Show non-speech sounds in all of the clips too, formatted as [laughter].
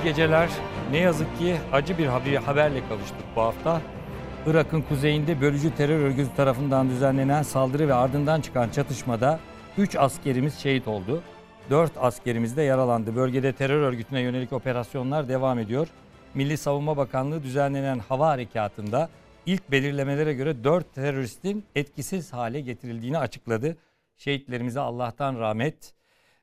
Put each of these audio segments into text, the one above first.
İyi geceler. Ne yazık ki acı bir haberle kavuştuk bu hafta. Irak'ın kuzeyinde bölücü terör örgütü tarafından düzenlenen saldırı ve ardından çıkan çatışmada 3 askerimiz şehit oldu. 4 askerimiz de yaralandı. Bölgede terör örgütüne yönelik operasyonlar devam ediyor. Milli Savunma Bakanlığı düzenlenen hava harekatında ilk belirlemelere göre 4 teröristin etkisiz hale getirildiğini açıkladı. Şehitlerimize Allah'tan rahmet,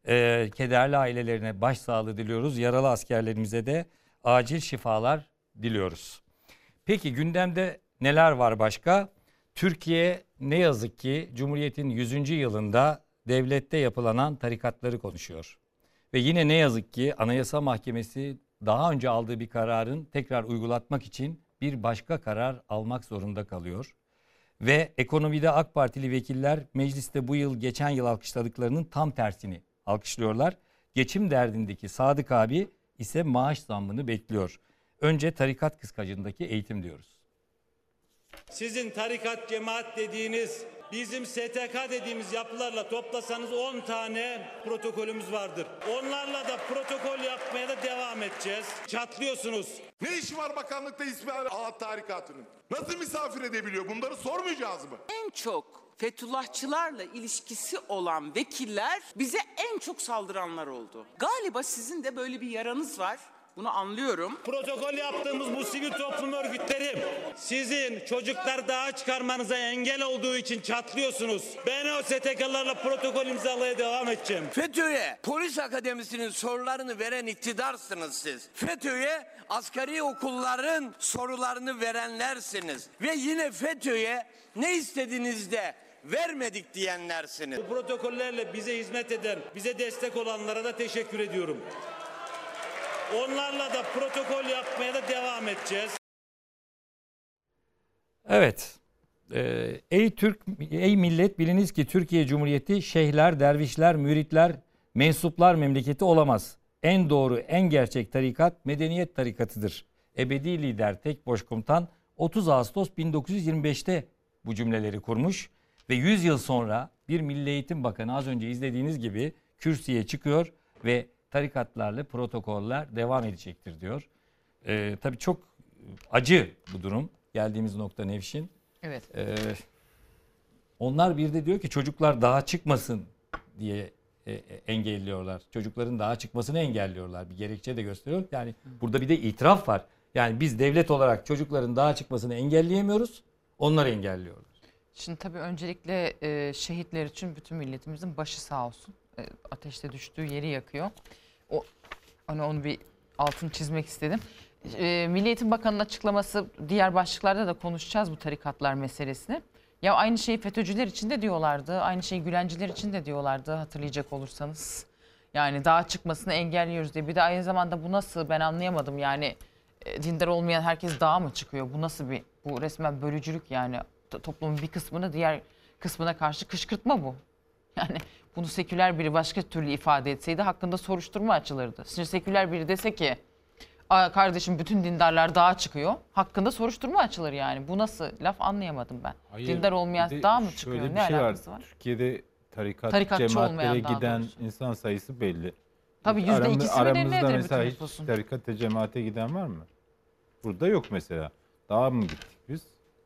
e, kederli ailelerine başsağlığı diliyoruz. Yaralı askerlerimize de acil şifalar diliyoruz. Peki gündemde neler var başka? Türkiye ne yazık ki Cumhuriyet'in 100. yılında devlette yapılanan tarikatları konuşuyor. Ve yine ne yazık ki Anayasa Mahkemesi daha önce aldığı bir kararın tekrar uygulatmak için bir başka karar almak zorunda kalıyor. Ve ekonomide AK Partili vekiller mecliste bu yıl geçen yıl alkışladıklarının tam tersini alkışlıyorlar. Geçim derdindeki Sadık abi ise maaş zammını bekliyor. Önce tarikat kıskacındaki eğitim diyoruz. Sizin tarikat cemaat dediğiniz bizim STK dediğimiz yapılarla toplasanız 10 tane protokolümüz vardır. Onlarla da protokol yapmaya da devam edeceğiz. Çatlıyorsunuz. Ne işi var bakanlıkta İsmail Ağa tarikatının? Nasıl misafir edebiliyor? Bunları sormayacağız mı? En çok Fethullahçılarla ilişkisi olan vekiller bize en çok saldıranlar oldu. Galiba sizin de böyle bir yaranız var. Bunu anlıyorum. Protokol yaptığımız bu sivil toplum örgütleri sizin çocuklar daha çıkarmanıza engel olduğu için çatlıyorsunuz. Ben o STK'larla protokol imzalaya devam edeceğim. FETÖ'ye polis akademisinin sorularını veren iktidarsınız siz. FETÖ'ye askeri okulların sorularını verenlersiniz. Ve yine FETÖ'ye ne istediğinizde vermedik diyenlersiniz. Bu protokollerle bize hizmet eden, bize destek olanlara da teşekkür ediyorum. Onlarla da protokol yapmaya da devam edeceğiz. Evet. Ee, ey Türk, ey millet biliniz ki Türkiye Cumhuriyeti şeyhler, dervişler, müritler, mensuplar memleketi olamaz. En doğru, en gerçek tarikat medeniyet tarikatıdır. Ebedi lider tek boşkomutan 30 Ağustos 1925'te bu cümleleri kurmuş ve 100 yıl sonra bir Milli Eğitim Bakanı az önce izlediğiniz gibi kürsüye çıkıyor ve tarikatlarla protokoller devam edecektir diyor. Ee, tabii çok acı bu durum. Geldiğimiz nokta Nevşin. Evet. Ee, onlar bir de diyor ki çocuklar daha çıkmasın diye e, e, engelliyorlar. Çocukların daha çıkmasını engelliyorlar. Bir gerekçe de gösteriyor. Yani burada bir de itiraf var. Yani biz devlet olarak çocukların daha çıkmasını engelleyemiyoruz. Onlar engelliyorlar. Şimdi tabii öncelikle e, şehitler için bütün milletimizin başı sağ olsun. E, ateşte düştüğü yeri yakıyor. O hani onu bir altın çizmek istedim. E, Milli Eğitim Bakanı'nın açıklaması diğer başlıklarda da konuşacağız bu tarikatlar meselesini. Ya aynı şeyi FETÖ'cüler için de diyorlardı. Aynı şeyi Gülenciler için de diyorlardı hatırlayacak olursanız. Yani daha çıkmasını engelliyoruz diye. Bir de aynı zamanda bu nasıl ben anlayamadım yani e, dindar olmayan herkes dağa mı çıkıyor? Bu nasıl bir bu resmen bölücülük yani toplumun bir kısmını diğer kısmına karşı kışkırtma bu. Yani bunu seküler biri başka türlü ifade etseydi hakkında soruşturma açılırdı. Şimdi seküler biri dese ki kardeşim bütün dindarlar dağa çıkıyor. Hakkında soruşturma açılır yani. Bu nasıl laf anlayamadım ben. Hayır, Dindar olmayan dağa mı çıkıyor? Ne şey alakası var? var? Türkiye'de tarikat, Tarikatçı cemaatlere giden insan sayısı belli. Tabii yüzde Aram, ikisi mi mesela hiç nüfusun? tarikata cemaate giden var mı? Burada yok mesela. Dağa mı gittik biz?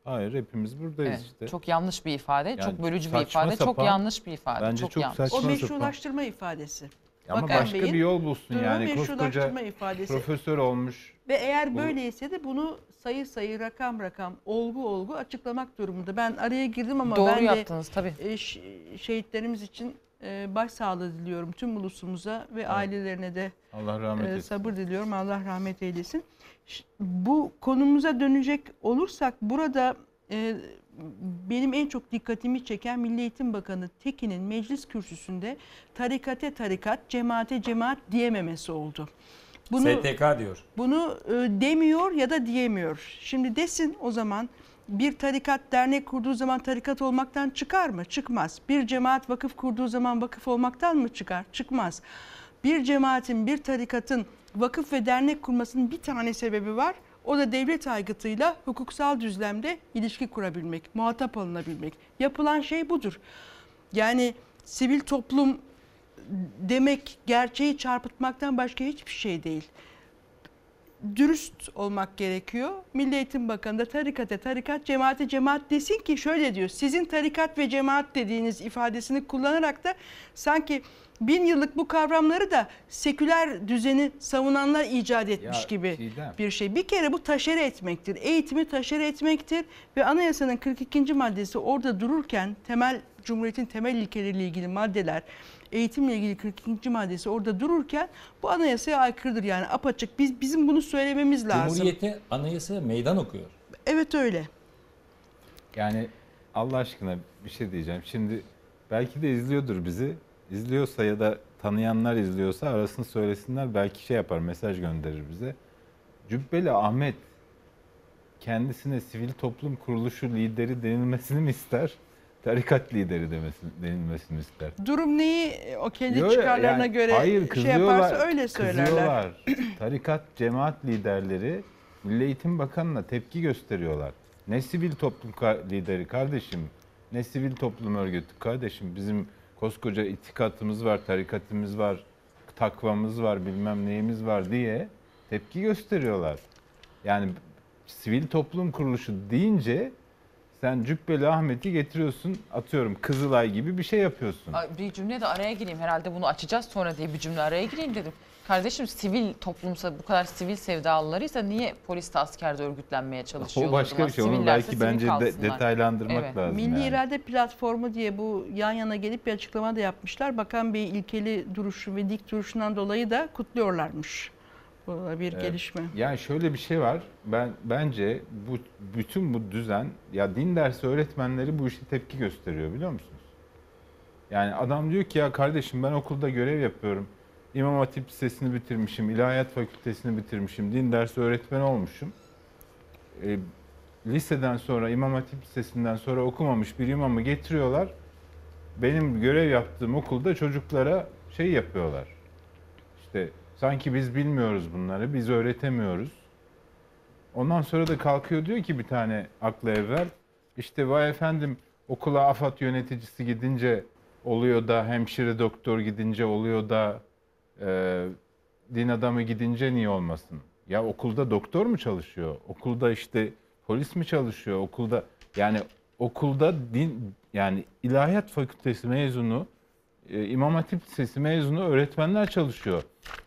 Hayır hepimiz buradayız evet, işte. Çok yanlış bir ifade, yani çok bölücü bir ifade, sapan, çok yanlış bir ifade. Bence çok, çok yanlış. saçma O meşrulaştırma ifadesi. Ama Bakan başka Bey'in bir yol bulsun yani koskoca ifadesi. profesör olmuş. Ve eğer bu... böyleyse de bunu sayı sayı rakam rakam olgu olgu açıklamak durumunda. Ben araya girdim ama Doğru ben yaptınız, de tabii. E, şehitlerimiz için e, başsağlığı diliyorum tüm ulusumuza ve evet. ailelerine de Allah rahmet e, sabır diliyorum. Allah rahmet eylesin. Bu konumuza dönecek olursak burada e, benim en çok dikkatimi çeken Milli Eğitim Bakanı Tekin'in meclis kürsüsünde tarikate tarikat, cemaate cemaat diyememesi oldu. Bunu, STK diyor. Bunu e, demiyor ya da diyemiyor. Şimdi desin o zaman bir tarikat dernek kurduğu zaman tarikat olmaktan çıkar mı? Çıkmaz. Bir cemaat vakıf kurduğu zaman vakıf olmaktan mı çıkar? Çıkmaz. Bir cemaatin, bir tarikatın vakıf ve dernek kurmasının bir tane sebebi var. O da devlet aygıtıyla hukuksal düzlemde ilişki kurabilmek, muhatap alınabilmek. Yapılan şey budur. Yani sivil toplum demek gerçeği çarpıtmaktan başka hiçbir şey değil. dürüst olmak gerekiyor. Milli Eğitim Bakanı da tarikate tarikat, cemaate cemaat desin ki şöyle diyor. Sizin tarikat ve cemaat dediğiniz ifadesini kullanarak da sanki bin yıllık bu kavramları da seküler düzeni savunanlar icat etmiş Ya gibi Çiğdem. bir şey. Bir kere bu taşere etmektir. Eğitimi taşere etmektir ve anayasanın 42. maddesi orada dururken temel Cumhuriyet'in temel ilkeleriyle ilgili maddeler eğitimle ilgili 42. maddesi orada dururken bu anayasaya aykırıdır yani apaçık. Biz bizim bunu söylememiz lazım. Cumhuriyete anayasa meydan okuyor. Evet öyle. Yani Allah aşkına bir şey diyeceğim. Şimdi belki de izliyordur bizi. İzliyorsa ya da tanıyanlar izliyorsa arasını söylesinler. Belki şey yapar, mesaj gönderir bize. Cübbeli Ahmet kendisine sivil toplum kuruluşu lideri denilmesini mi ister? [laughs] Tarikat lideri demesi, denilmesini ister? Durum neyi o kendi Yo, çıkarlarına yani göre hayır, şey yaparsa öyle söylerler. Kızıyorlar. [clears throat] Tarikat, cemaat liderleri Milli Eğitim Bakanı'na tepki gösteriyorlar. Ne sivil toplum lideri kardeşim, ne sivil toplum örgütü kardeşim. Bizim koskoca itikatımız var, tarikatımız var, takvamız var, bilmem neyimiz var diye tepki gösteriyorlar. Yani sivil toplum kuruluşu deyince sen Cübbeli Ahmet'i getiriyorsun, atıyorum Kızılay gibi bir şey yapıyorsun. Bir cümle de araya gireyim herhalde bunu açacağız sonra diye bir cümle araya gireyim dedim. Kardeşim sivil toplumsa bu kadar sivil sevdalılarıysa niye polis de askerde örgütlenmeye çalışıyor? O başka bir şey. Onu belki bence de, detaylandırmak Evet. lazım. Milli yani. İrade Platformu diye bu yan yana gelip bir açıklama da yapmışlar. Bakan Bey ilkeli duruşu ve dik duruşundan dolayı da kutluyorlarmış. Bu da bir Evet. gelişme. Yani şöyle bir şey var. Ben bence bu bütün bu düzen ya din dersi öğretmenleri bu işe tepki gösteriyor biliyor musunuz? Yani adam diyor ki ya kardeşim ben okulda görev yapıyorum. İmam Hatip Lisesi'ni bitirmişim, İlahiyat Fakültesini bitirmişim, din dersi öğretmeni olmuşum. E, liseden sonra, İmam Hatip Lisesi'nden sonra okumamış bir imamı getiriyorlar. Benim görev yaptığım okulda çocuklara şey yapıyorlar. İşte sanki biz bilmiyoruz bunları, biz öğretemiyoruz. Ondan sonra da kalkıyor diyor ki bir tane aklı evvel. İşte vay efendim okula AFAD yöneticisi gidince oluyor da hemşire doktor gidince oluyor da e, din adamı gidince niye olmasın? Ya okulda doktor mu çalışıyor? Okulda işte polis mi çalışıyor? Okulda yani okulda din yani ilahiyat fakültesi mezunu e, İmam Hatip Lisesi mezunu öğretmenler çalışıyor.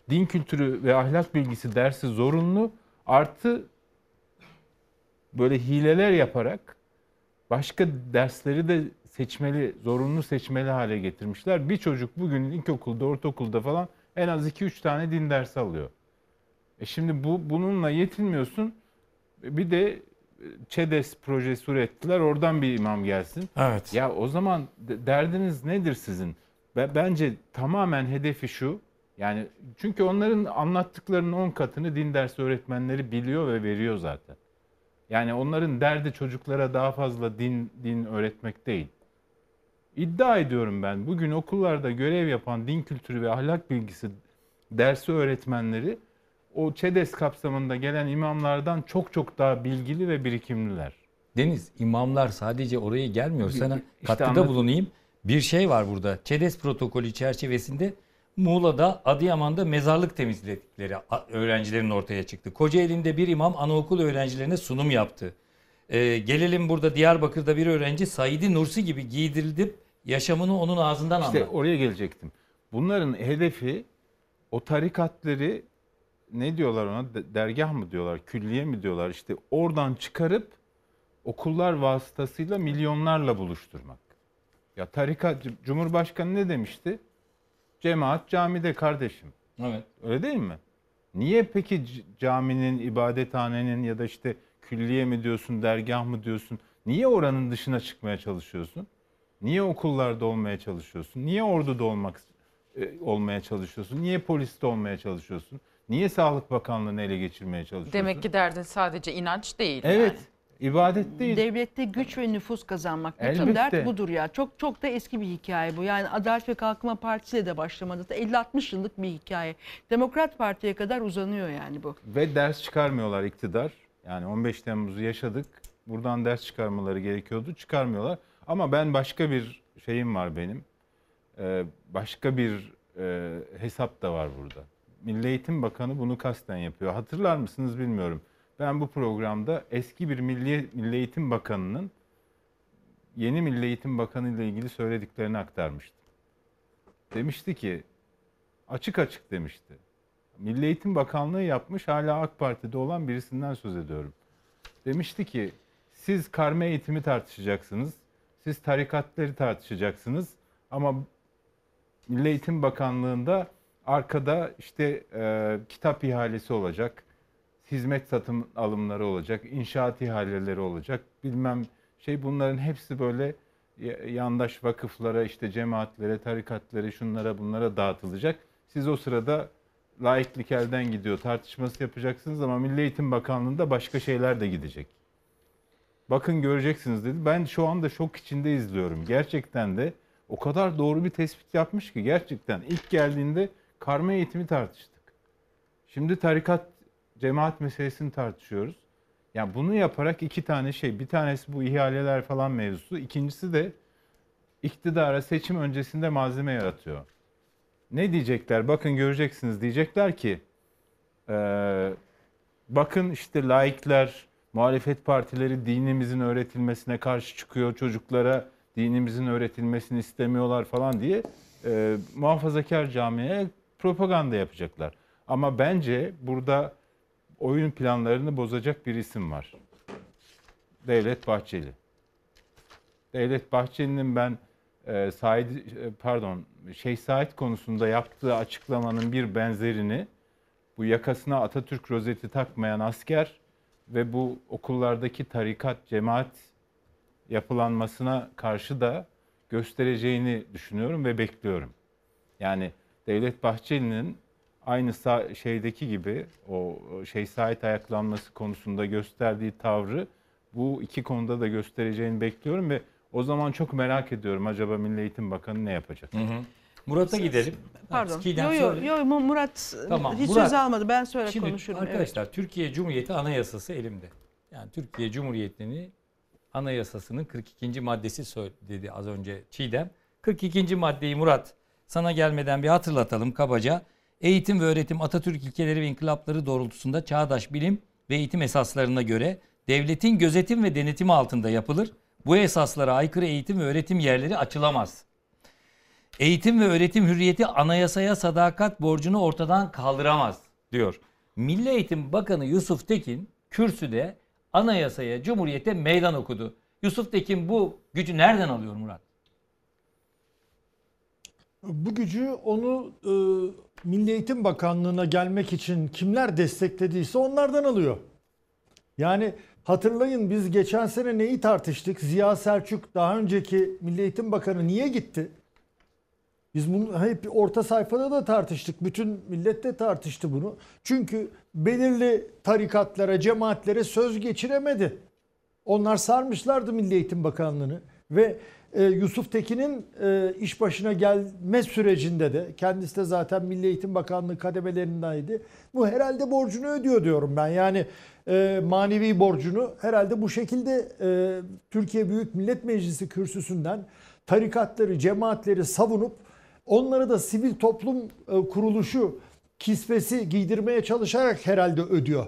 Din kültürü ve ahlak bilgisi dersi zorunlu artı böyle hileler yaparak başka dersleri de seçmeli, zorunlu seçmeli hale getirmişler. Bir çocuk bugün ilkokulda, ortaokulda falan en az 2-3 tane din dersi alıyor. E şimdi bu bununla yetinmiyorsun. Bir de ÇEDES projesi ürettiler. Oradan bir imam gelsin. Evet. Ya o zaman de- derdiniz nedir sizin? Be- Bence tamamen hedefi şu. Yani çünkü onların anlattıklarının 10 katını din dersi öğretmenleri biliyor ve veriyor zaten. Yani onların derdi çocuklara daha fazla din din öğretmek değil. İddia ediyorum ben bugün okullarda görev yapan din kültürü ve ahlak bilgisi dersi öğretmenleri o ÇEDES kapsamında gelen imamlardan çok çok daha bilgili ve birikimliler. Deniz imamlar sadece oraya gelmiyor. Sana İşte katkıda anlat- bulunayım. Bir şey var burada. ÇEDES protokolü çerçevesinde Muğla'da, Adıyaman'da mezarlık temizledikleri öğrencilerin ortaya çıktı. Kocaeli'nde bir imam anaokul öğrencilerine sunum yaptı. Ee, gelelim burada Diyarbakır'da bir öğrenci Saidi Nursi gibi giydirilip yaşamını onun ağzından İşte anlattı. oraya gelecektim. Bunların hedefi o tarikatları ne diyorlar ona De- dergah mı diyorlar, külliye mi diyorlar işte oradan çıkarıp okullar vasıtasıyla milyonlarla buluşturmak. Ya tarikat Cumhurbaşkanı ne demişti? Cemaat camide kardeşim. Evet. Öyle değil mi? Niye peki caminin, ibadethanenin ya da işte külliye mi diyorsun, dergah mı diyorsun? Niye oranın dışına çıkmaya çalışıyorsun? Niye okullarda olmaya çalışıyorsun? Niye orduda olmak e, olmaya çalışıyorsun? Niye poliste olmaya çalışıyorsun? Niye Sağlık Bakanlığı'nı ele geçirmeye çalışıyorsun? Demek ki derdin sadece inanç değil Evet. yani. ibadet değil. Devlette güç ve nüfus kazanmak. Bütün Elbette. dert budur ya. Çok çok da eski bir hikaye bu. Yani Adalet ve Kalkınma Partisi de başlamadı. 50-60 yıllık bir hikaye. Demokrat Parti'ye kadar uzanıyor yani bu. Ve ders çıkarmıyorlar iktidar. Yani 15 Temmuz'u yaşadık. Buradan ders çıkarmaları gerekiyordu. Çıkarmıyorlar. Ama ben başka bir şeyim var benim. Ee, başka bir e, hesap da var burada. Milli Eğitim Bakanı bunu kasten yapıyor. Hatırlar mısınız bilmiyorum. Ben bu programda eski bir Milli, Milli Eğitim Bakanı'nın yeni Milli Eğitim Bakanı ile ilgili söylediklerini aktarmıştım. Demişti ki açık açık demişti. Milli Eğitim Bakanlığı yapmış hala AK Parti'de olan birisinden söz ediyorum. Demişti ki siz karma eğitimi tartışacaksınız. Siz tarikatları tartışacaksınız. Ama Milli Eğitim Bakanlığı'nda arkada işte e, kitap ihalesi olacak. Hizmet satım alımları olacak. inşaat ihaleleri olacak. Bilmem şey bunların hepsi böyle ya- yandaş vakıflara işte cemaatlere, tarikatlara, şunlara bunlara dağıtılacak. Siz o sırada laiklik elden gidiyor tartışması yapacaksınız ama Milli Eğitim Bakanlığı'nda başka şeyler de gidecek. Bakın göreceksiniz dedi. Ben şu anda şok içinde izliyorum. Gerçekten de o kadar doğru bir tespit yapmış ki gerçekten ilk geldiğinde karma eğitimi tartıştık. Şimdi tarikat cemaat meselesini tartışıyoruz. Yani bunu yaparak iki tane şey. Bir tanesi bu ihaleler falan mevzusu. İkincisi de iktidara seçim öncesinde malzeme yaratıyor. Ne diyecekler? Bakın göreceksiniz. Diyecekler ki eee, bakın işte laikler, muhalefet partileri dinimizin öğretilmesine karşı çıkıyor. Çocuklara dinimizin öğretilmesini istemiyorlar falan diye eee, muhafazakar camiye propaganda yapacaklar. Ama bence burada oyun planlarını bozacak bir isim var. Devlet Bahçeli. Devlet Bahçeli'nin ben e, Said e, pardon Şeyh Said konusunda yaptığı açıklamanın bir benzerini bu yakasına Atatürk rozeti takmayan asker ve bu okullardaki tarikat, cemaat yapılanmasına karşı da göstereceğini düşünüyorum ve bekliyorum. Yani Devlet Bahçeli'nin aynı şeydeki gibi o şey Said ayaklanması konusunda gösterdiği tavrı bu iki konuda da göstereceğini bekliyorum ve o zaman çok merak ediyorum acaba Milli Eğitim Bakanı ne yapacak? Murat'a gidelim. Pardon. Yo yo söyle. yo Mu- Murat Tamam, hiç Murat. söz almadı. Ben sonra Şimdi konuşurum. arkadaşlar Türkiye Cumhuriyeti Anayasası elimde. Yani Türkiye Cumhuriyeti'nin Anayasası'nın 42. maddesi söyledi az önce Çiğdem. 42. maddeyi Murat sana gelmeden bir hatırlatalım kabaca. Eğitim ve öğretim Atatürk ilkeleri ve inkılapları doğrultusunda çağdaş bilim ve eğitim esaslarına göre devletin gözetim ve denetimi altında yapılır. Bu esaslara aykırı eğitim ve öğretim yerleri açılamaz. Eğitim ve öğretim hürriyeti anayasaya sadakat borcunu ortadan kaldıramaz diyor. Milli Eğitim Bakanı Yusuf Tekin kürsüde anayasaya, cumhuriyete meydan okudu. Yusuf Tekin bu gücü nereden alıyor Murat? Bu gücü onu e, Milli Eğitim Bakanlığı'na gelmek için kimler desteklediyse onlardan alıyor. Yani hatırlayın biz geçen sene neyi tartıştık? Ziya Selçuk daha önceki Milli Eğitim Bakanı niye gitti? Biz bunu hep orta sayfada da tartıştık. Bütün millet de tartıştı bunu. Çünkü belirli tarikatlara, cemaatlere söz geçiremedi. Onlar sarmışlardı Milli Eğitim Bakanlığı'nı ve e, Yusuf Tekin'in e, iş başına gelme sürecinde de kendisi de zaten Milli Eğitim Bakanlığı kademelerindeydi. Bu herhalde borcunu ödüyor diyorum ben. Yani e, manevi borcunu herhalde bu şekilde e, Türkiye Büyük Millet Meclisi kürsüsünden tarikatları, cemaatleri savunup onları da sivil toplum e, kuruluşu kisvesi giydirmeye çalışarak herhalde ödüyor.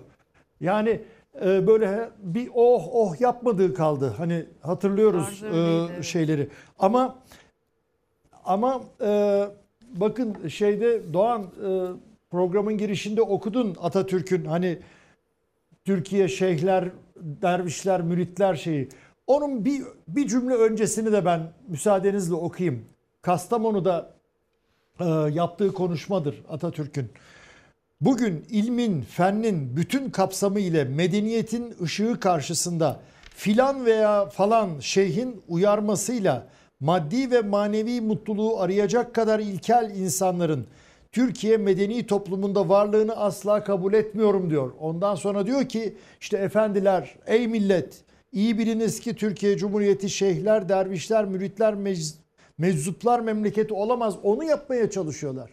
Yani e, böyle bir oh oh yapmadığı kaldı. Hani hatırlıyoruz e, şeyleri. Ama ama e, bakın şeyde Doğan e, programın girişinde okudun Atatürk'ün hani Türkiye şeyhler, dervişler, müritler şeyi. Onun bir bir cümle öncesini de ben müsaadenizle okuyayım. Kastamonu'da yaptığı konuşmadır Atatürk'ün. Bugün ilmin, fennin bütün kapsamı ile medeniyetin ışığı karşısında filan veya falan şeyhin uyarmasıyla maddi ve manevi mutluluğu arayacak kadar ilkel insanların Türkiye medeni toplumunda varlığını asla kabul etmiyorum diyor. Ondan sonra diyor ki işte efendiler ey millet iyi biliniz ki Türkiye Cumhuriyeti şeyhler, dervişler, müritler, meczuplar memleketi olamaz. Onu yapmaya çalışıyorlar.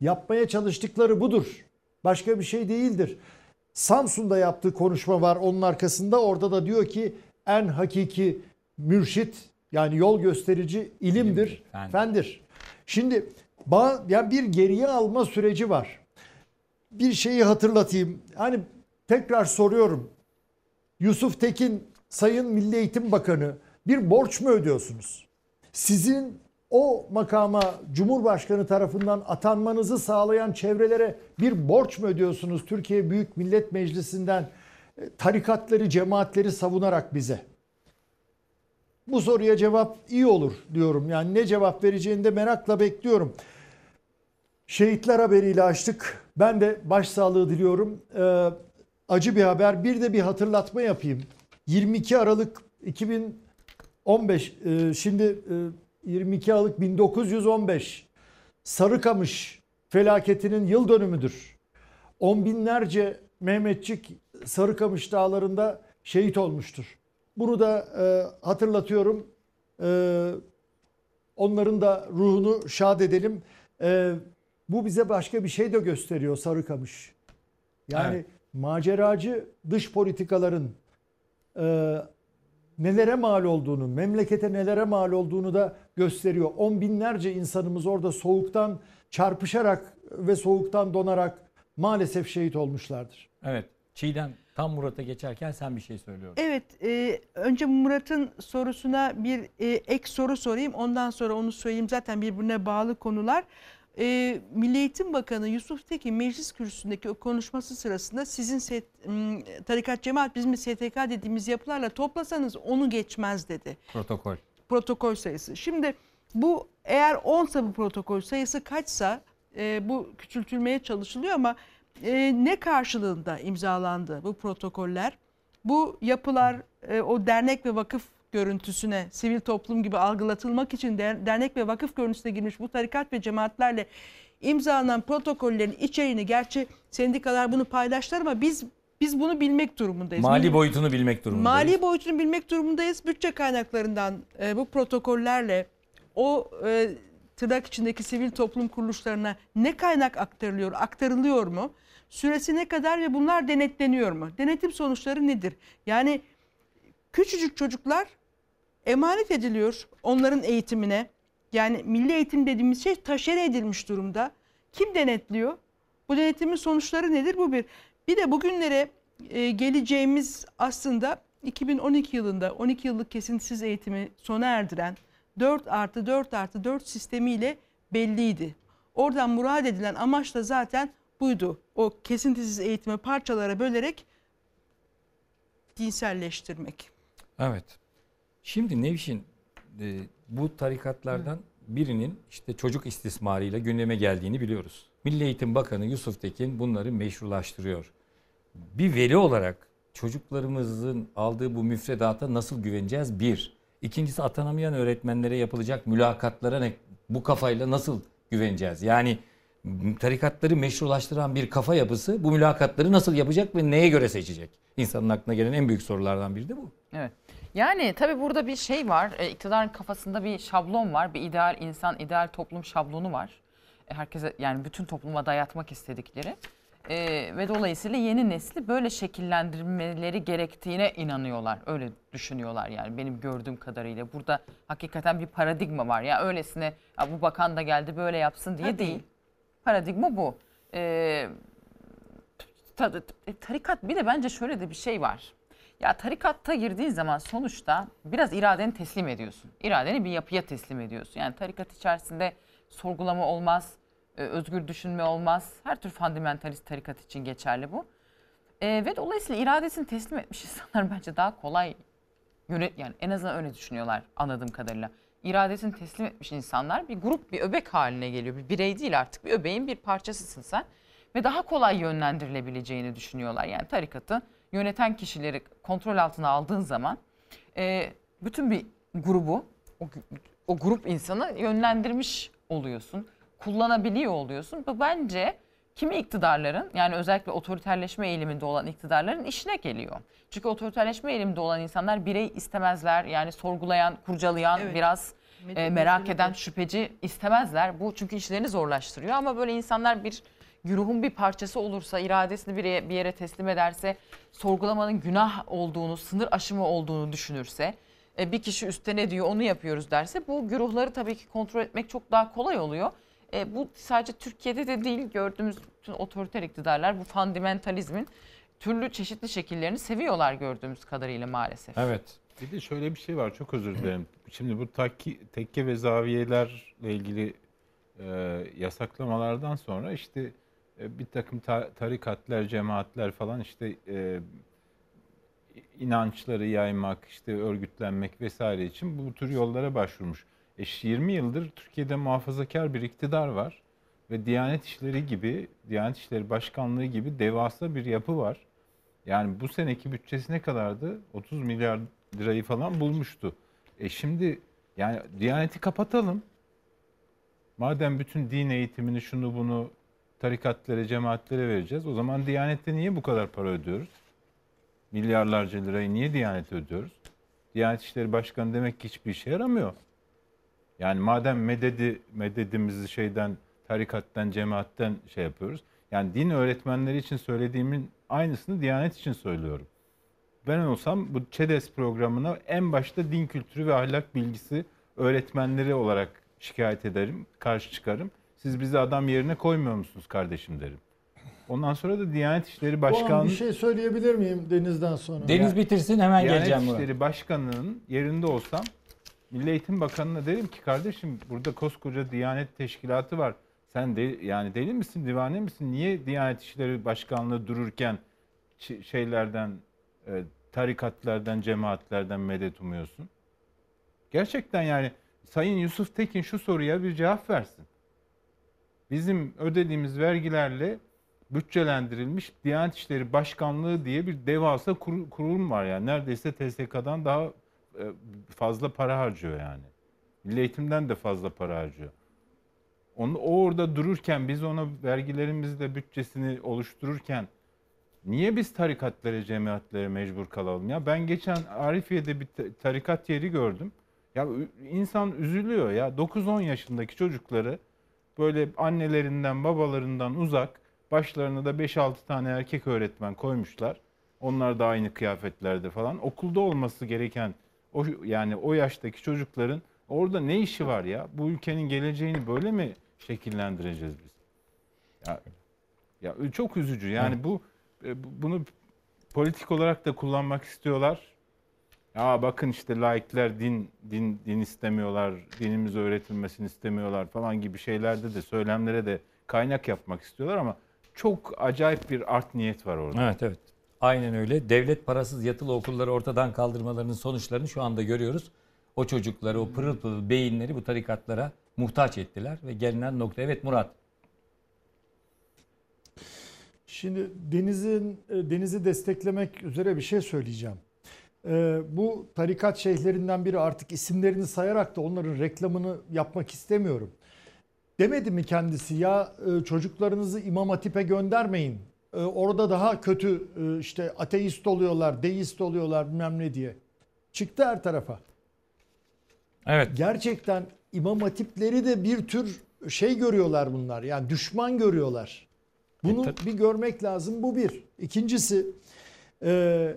Yapmaya çalıştıkları budur. Başka bir şey değildir. Samsun'da yaptığı konuşma var onun arkasında. Orada da diyor ki en hakiki mürşit yani yol gösterici ilimdir, İlimdir, fendir. fendir. Şimdi ba- yani bir geriye alma süreci var. bir şeyi hatırlatayım. Hani tekrar soruyorum. Yusuf Tekin Sayın Milli Eğitim Bakanı bir borç mu ödüyorsunuz? Sizin o makama Cumhurbaşkanı tarafından atanmanızı sağlayan çevrelere bir borç mu ödüyorsunuz Türkiye Büyük Millet Meclisi'nden e, tarikatları, cemaatleri savunarak bize? Bu soruya cevap iyi olur diyorum. Yani ne cevap vereceğini de merakla bekliyorum. Şehitler haberiyle açtık. Ben de başsağlığı diliyorum. Ee, acı bir haber. Bir de bir hatırlatma yapayım. 22 Aralık 2015 e, şimdi e, 22 Aralık 1915 Sarıkamış felaketinin yıl dönümüdür. On binlerce Mehmetçik Sarıkamış dağlarında şehit olmuştur. Bunu da e, hatırlatıyorum. E, onların da ruhunu şad edelim. E, bu bize başka bir şey de gösteriyor Sarıkamış. Yani Evet. maceracı dış politikaların e, nelere mal olduğunu, memlekete nelere mal olduğunu da gösteriyor. On binlerce insanımız orada soğuktan çarpışarak ve soğuktan donarak maalesef şehit olmuşlardır. Evet. Çiğdem tam Murat'a geçerken sen bir şey söylüyorsun. Evet, e, önce Murat'ın sorusuna bir e, ek soru sorayım. Ondan sonra onu söyleyeyim. Zaten birbirine bağlı konular. E, Milli Eğitim Bakanı Yusuf Tekin meclis kürsüsündeki o konuşması sırasında sizin set, m, tarikat cemaat bizim STK dediğimiz yapılarla toplasanız onu geçmez dedi Protokol. protokol sayısı. Şimdi bu eğer 10 bu protokol sayısı kaçsa e, bu küçültülmeye çalışılıyor ama e, ne karşılığında imzalandı bu protokoller? Bu yapılar e, o dernek ve vakıf görüntüsüne sivil toplum gibi algılatılmak için der- dernek ve vakıf görüntüsüne girmiş bu tarikat ve cemaatlerle imzalanan protokollerin içeriğini gerçi sendikalar bunu paylaştılar ama biz biz bunu bilmek durumundayız. Mali boyutunu bilmek durumundayız. Mali boyutunu bilmek durumundayız. Bütçe kaynaklarından e, bu protokollerle o e, tırnak içindeki sivil toplum kuruluşlarına ne kaynak aktarılıyor, aktarılıyor mu? Süresi ne kadar ve bunlar denetleniyor mu? Denetim sonuçları nedir? Yani küçücük çocuklar emanet ediliyor onların eğitimine. Yani milli eğitim dediğimiz şey taşere edilmiş durumda. Kim denetliyor? Bu denetimin sonuçları nedir? Bu bir. Bir de bugünlere e, geleceğimiz aslında 2012 yılında 12 yıllık kesintisiz eğitimi sona erdiren 4 artı 4 artı 4 sistemiyle belliydi. Oradan murad edilen amaç da zaten buydu. O kesintisiz eğitimi parçalara bölerek dinselleştirmek. Evet. Şimdi Nevşin e, bu tarikatlardan birinin işte çocuk istismarıyla gündeme geldiğini biliyoruz. Milli Eğitim Bakanı Yusuf Tekin bunları meşrulaştırıyor. Bir veli olarak çocuklarımızın aldığı bu müfredata nasıl güveneceğiz? Bir. İkincisi atanamayan öğretmenlere yapılacak mülakatlara ne, bu kafayla nasıl güveneceğiz? Yani tarikatları meşrulaştıran bir kafa yapısı bu mülakatları nasıl yapacak ve neye göre seçecek? İnsanın aklına gelen en büyük sorulardan biri de bu. Evet. Yani tabii burada bir şey var. E, iktidarın kafasında bir şablon var. Bir ideal insan, ideal toplum şablonu var. E, herkese yani bütün topluma dayatmak istedikleri. E, ve dolayısıyla yeni nesli böyle şekillendirmeleri gerektiğine inanıyorlar. Öyle düşünüyorlar yani benim gördüğüm kadarıyla. Burada hakikaten bir paradigma var. Ya öylesine "Ya bu bakan da geldi böyle yapsın diye Tabii. değil. Paradigma bu. E, tarikat bir de bence şöyle de bir şey var. Ya tarikatta girdiğin zaman sonuçta biraz iradeni teslim ediyorsun. İradeni bir yapıya teslim ediyorsun. Yani tarikat içerisinde sorgulama olmaz, e, özgür düşünme olmaz. Her tür fundamentalist tarikat için geçerli bu. E, ve dolayısıyla iradesini teslim etmiş [laughs] insanlar bence daha kolay yönet yani en azından öyle düşünüyorlar anladığım kadarıyla. İradesini teslim etmiş insanlar bir grup bir öbek haline geliyor. Bir birey değil artık bir öbeğin bir parçasısın sen. Ve daha kolay yönlendirilebileceğini düşünüyorlar. Yani tarikatı yöneten kişileri kontrol altına aldığın zaman e, bütün bir grubu o, o grup insanı yönlendirmiş oluyorsun. Kullanabiliyor oluyorsun. Bu bence kimi iktidarların yani özellikle otoriterleşme eğiliminde olan iktidarların işine geliyor. Çünkü otoriterleşme eğiliminde olan insanlar birey istemezler. Yani sorgulayan, kurcalayan, Evet. biraz e, merak eden, şüpheci istemezler. Bu çünkü işlerini zorlaştırıyor ama böyle insanlar bir güruhun bir parçası olursa, iradesini bir yere, bir yere teslim ederse, sorgulamanın günah olduğunu, sınır aşımı olduğunu düşünürse, e, bir kişi üstte ne diyor onu yapıyoruz derse bu güruhları tabii ki kontrol etmek çok daha kolay oluyor. E, bu sadece Türkiye'de de değil gördüğümüz bütün otoriter iktidarlar bu fundamentalizmin türlü çeşitli şekillerini seviyorlar gördüğümüz kadarıyla maalesef. Evet. Bir de şöyle bir şey var çok özür dilerim. Şimdi bu takki, tekke ve zaviyelerle ilgili e, yasaklamalardan sonra işte e, bir takım ta- tarikatlar, cemaatler falan işte e, inançları yaymak, işte örgütlenmek vesaire için bu tür yollara başvurmuş. E, 20 yıldır Türkiye'de muhafazakar bir iktidar var ve Diyanet İşleri gibi, Diyanet İşleri Başkanlığı gibi devasa bir yapı var. Yani bu seneki bütçesi ne kadardı? 30 milyar lirayı falan bulmuştu. E şimdi yani Diyaneti kapatalım. Madem bütün din eğitimini şunu bunu tarikatlara, cemaatlere vereceğiz. O zaman Diyanet'te niye bu kadar para ödüyoruz? Milyarlarca lirayı niye Diyanet'e ödüyoruz? Diyanet İşleri Başkanı demek ki hiçbir işe yaramıyor. Yani madem mededi, mededimizi şeyden, tarikattan, cemaatten şey yapıyoruz. Yani din öğretmenleri için söylediğimin aynısını Diyanet için söylüyorum. Ben olsam bu ÇEDES programına en başta din kültürü ve ahlak bilgisi öğretmenleri olarak şikayet ederim, karşı çıkarım. Siz bizi adam yerine koymuyor musunuz kardeşim derim. Ondan sonra da Diyanet İşleri Başkanı bir şey söyleyebilir miyim Deniz'den sonra? Deniz bitirsin hemen Diyanet geleceğim buraya. İşleri Başkanı'nın yerinde olsam Milli Eğitim Bakanı'na derim ki kardeşim burada koskoca Diyanet Teşkilatı var. Sen de yani deli misin, divane misin? Niye Diyanet İşleri Başkanlığı dururken şeylerden, e, tarikatlardan, cemaatlerden medet umuyorsun? Gerçekten yani Sayın Yusuf Tekin şu soruya bir cevap versin. Bizim ödediğimiz vergilerle bütçelendirilmiş Diyanet İşleri Başkanlığı diye bir devasa kur- kurum var yani. Neredeyse TSK'dan daha e, fazla para harcıyor yani. Milli Eğitim'den de fazla para harcıyor. Onu, o orada dururken biz ona vergilerimizle bütçesini oluştururken niye biz tarikatlara, cemaatlere mecbur kalalım? Ya ben geçen Arifiye'de bir ta- tarikat yeri gördüm. Ya insan üzülüyor ya 9-10 yaşındaki çocukları böyle annelerinden, babalarından uzak başlarına da 5-6 tane erkek öğretmen koymuşlar. Onlar da aynı kıyafetlerde falan. Okulda olması gereken o yani o yaştaki çocukların orada ne işi var ya? Bu ülkenin geleceğini böyle mi şekillendireceğiz biz? Ya, ya çok üzücü. Yani bu e, bu- bunu politik olarak da kullanmak istiyorlar. Ya bakın işte laikler din din din istemiyorlar, dinimiz öğretilmesini istemiyorlar falan gibi şeylerde de söylemlere de kaynak yapmak istiyorlar ama çok acayip bir art niyet var orada. Evet evet. Aynen öyle. Devlet parasız yatılı okulları ortadan kaldırmalarının sonuçlarını şu anda görüyoruz. O çocukları, o pırıl pırıl beyinleri bu tarikatlara muhtaç ettiler ve gelinen nokta. Evet Murat. Şimdi Deniz'in e, Deniz'i desteklemek üzere bir şey söyleyeceğim. Ee, bu tarikat şeyhlerinden biri artık isimlerini sayarak da onların reklamını yapmak istemiyorum. Demedi mi kendisi ya e, çocuklarınızı İmam Hatip'e göndermeyin. E, orada daha kötü e, işte ateist oluyorlar, deist oluyorlar bilmem ne diye. Çıktı her tarafa. Evet. Gerçekten İmam Hatipleri de bir tür şey görüyorlar bunlar. Yani düşman görüyorlar. Bunu E, bir görmek lazım. Bu bir. İkincisi e,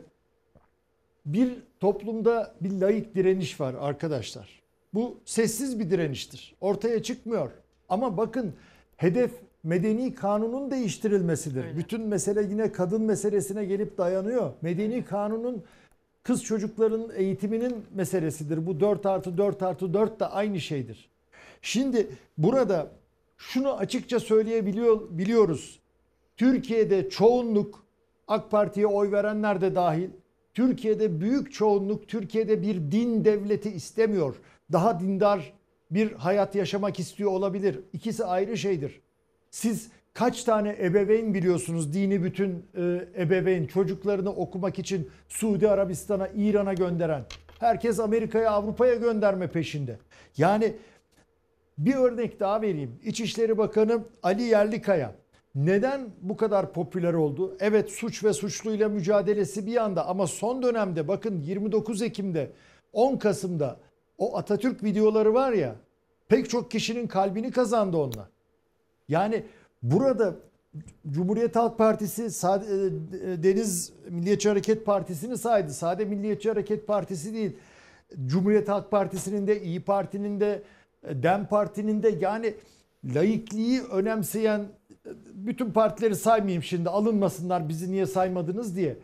bir toplumda bir laik direniş var arkadaşlar. Bu sessiz bir direniştir. Ortaya çıkmıyor. Ama bakın hedef medeni kanunun değiştirilmesidir. Bütün mesele yine kadın meselesine gelip dayanıyor. Medeni kanunun kız çocukların eğitiminin meselesidir. Bu 4 artı 4 artı 4 de aynı şeydir. Şimdi burada şunu açıkça söyleyebiliyor biliyoruz. Türkiye'de çoğunluk AK Parti'ye oy verenler de dahil Türkiye'de büyük çoğunluk Türkiye'de bir din devleti istemiyor. Daha dindar bir hayat yaşamak istiyor olabilir. İkisi ayrı şeydir. Siz kaç tane ebeveyn biliyorsunuz dini bütün e, ebeveyn çocuklarını okumak için Suudi Arabistan'a, İran'a gönderen. Herkes Amerika'ya, Avrupa'ya gönderme peşinde. Yani bir örnek daha vereyim. İçişleri Bakanı Ali Yerlikaya neden bu kadar popüler oldu? Evet suç ve suçluyla mücadelesi bir yanda ama son dönemde bakın 29 Ekim'de 10 Kasım'da o Atatürk videoları var ya pek çok kişinin kalbini kazandı onlar. Yani burada Cumhuriyet Halk Partisi e, Deniz Milliyetçi Hareket Partisi'ni saydı. Sade Milliyetçi Hareket Partisi değil. Cumhuriyet Halk Partisi'nin de İyi Parti'nin de Dem Parti'nin de yani laikliği önemseyen bütün partileri saymayayım şimdi alınmasınlar bizi niye saymadınız diye.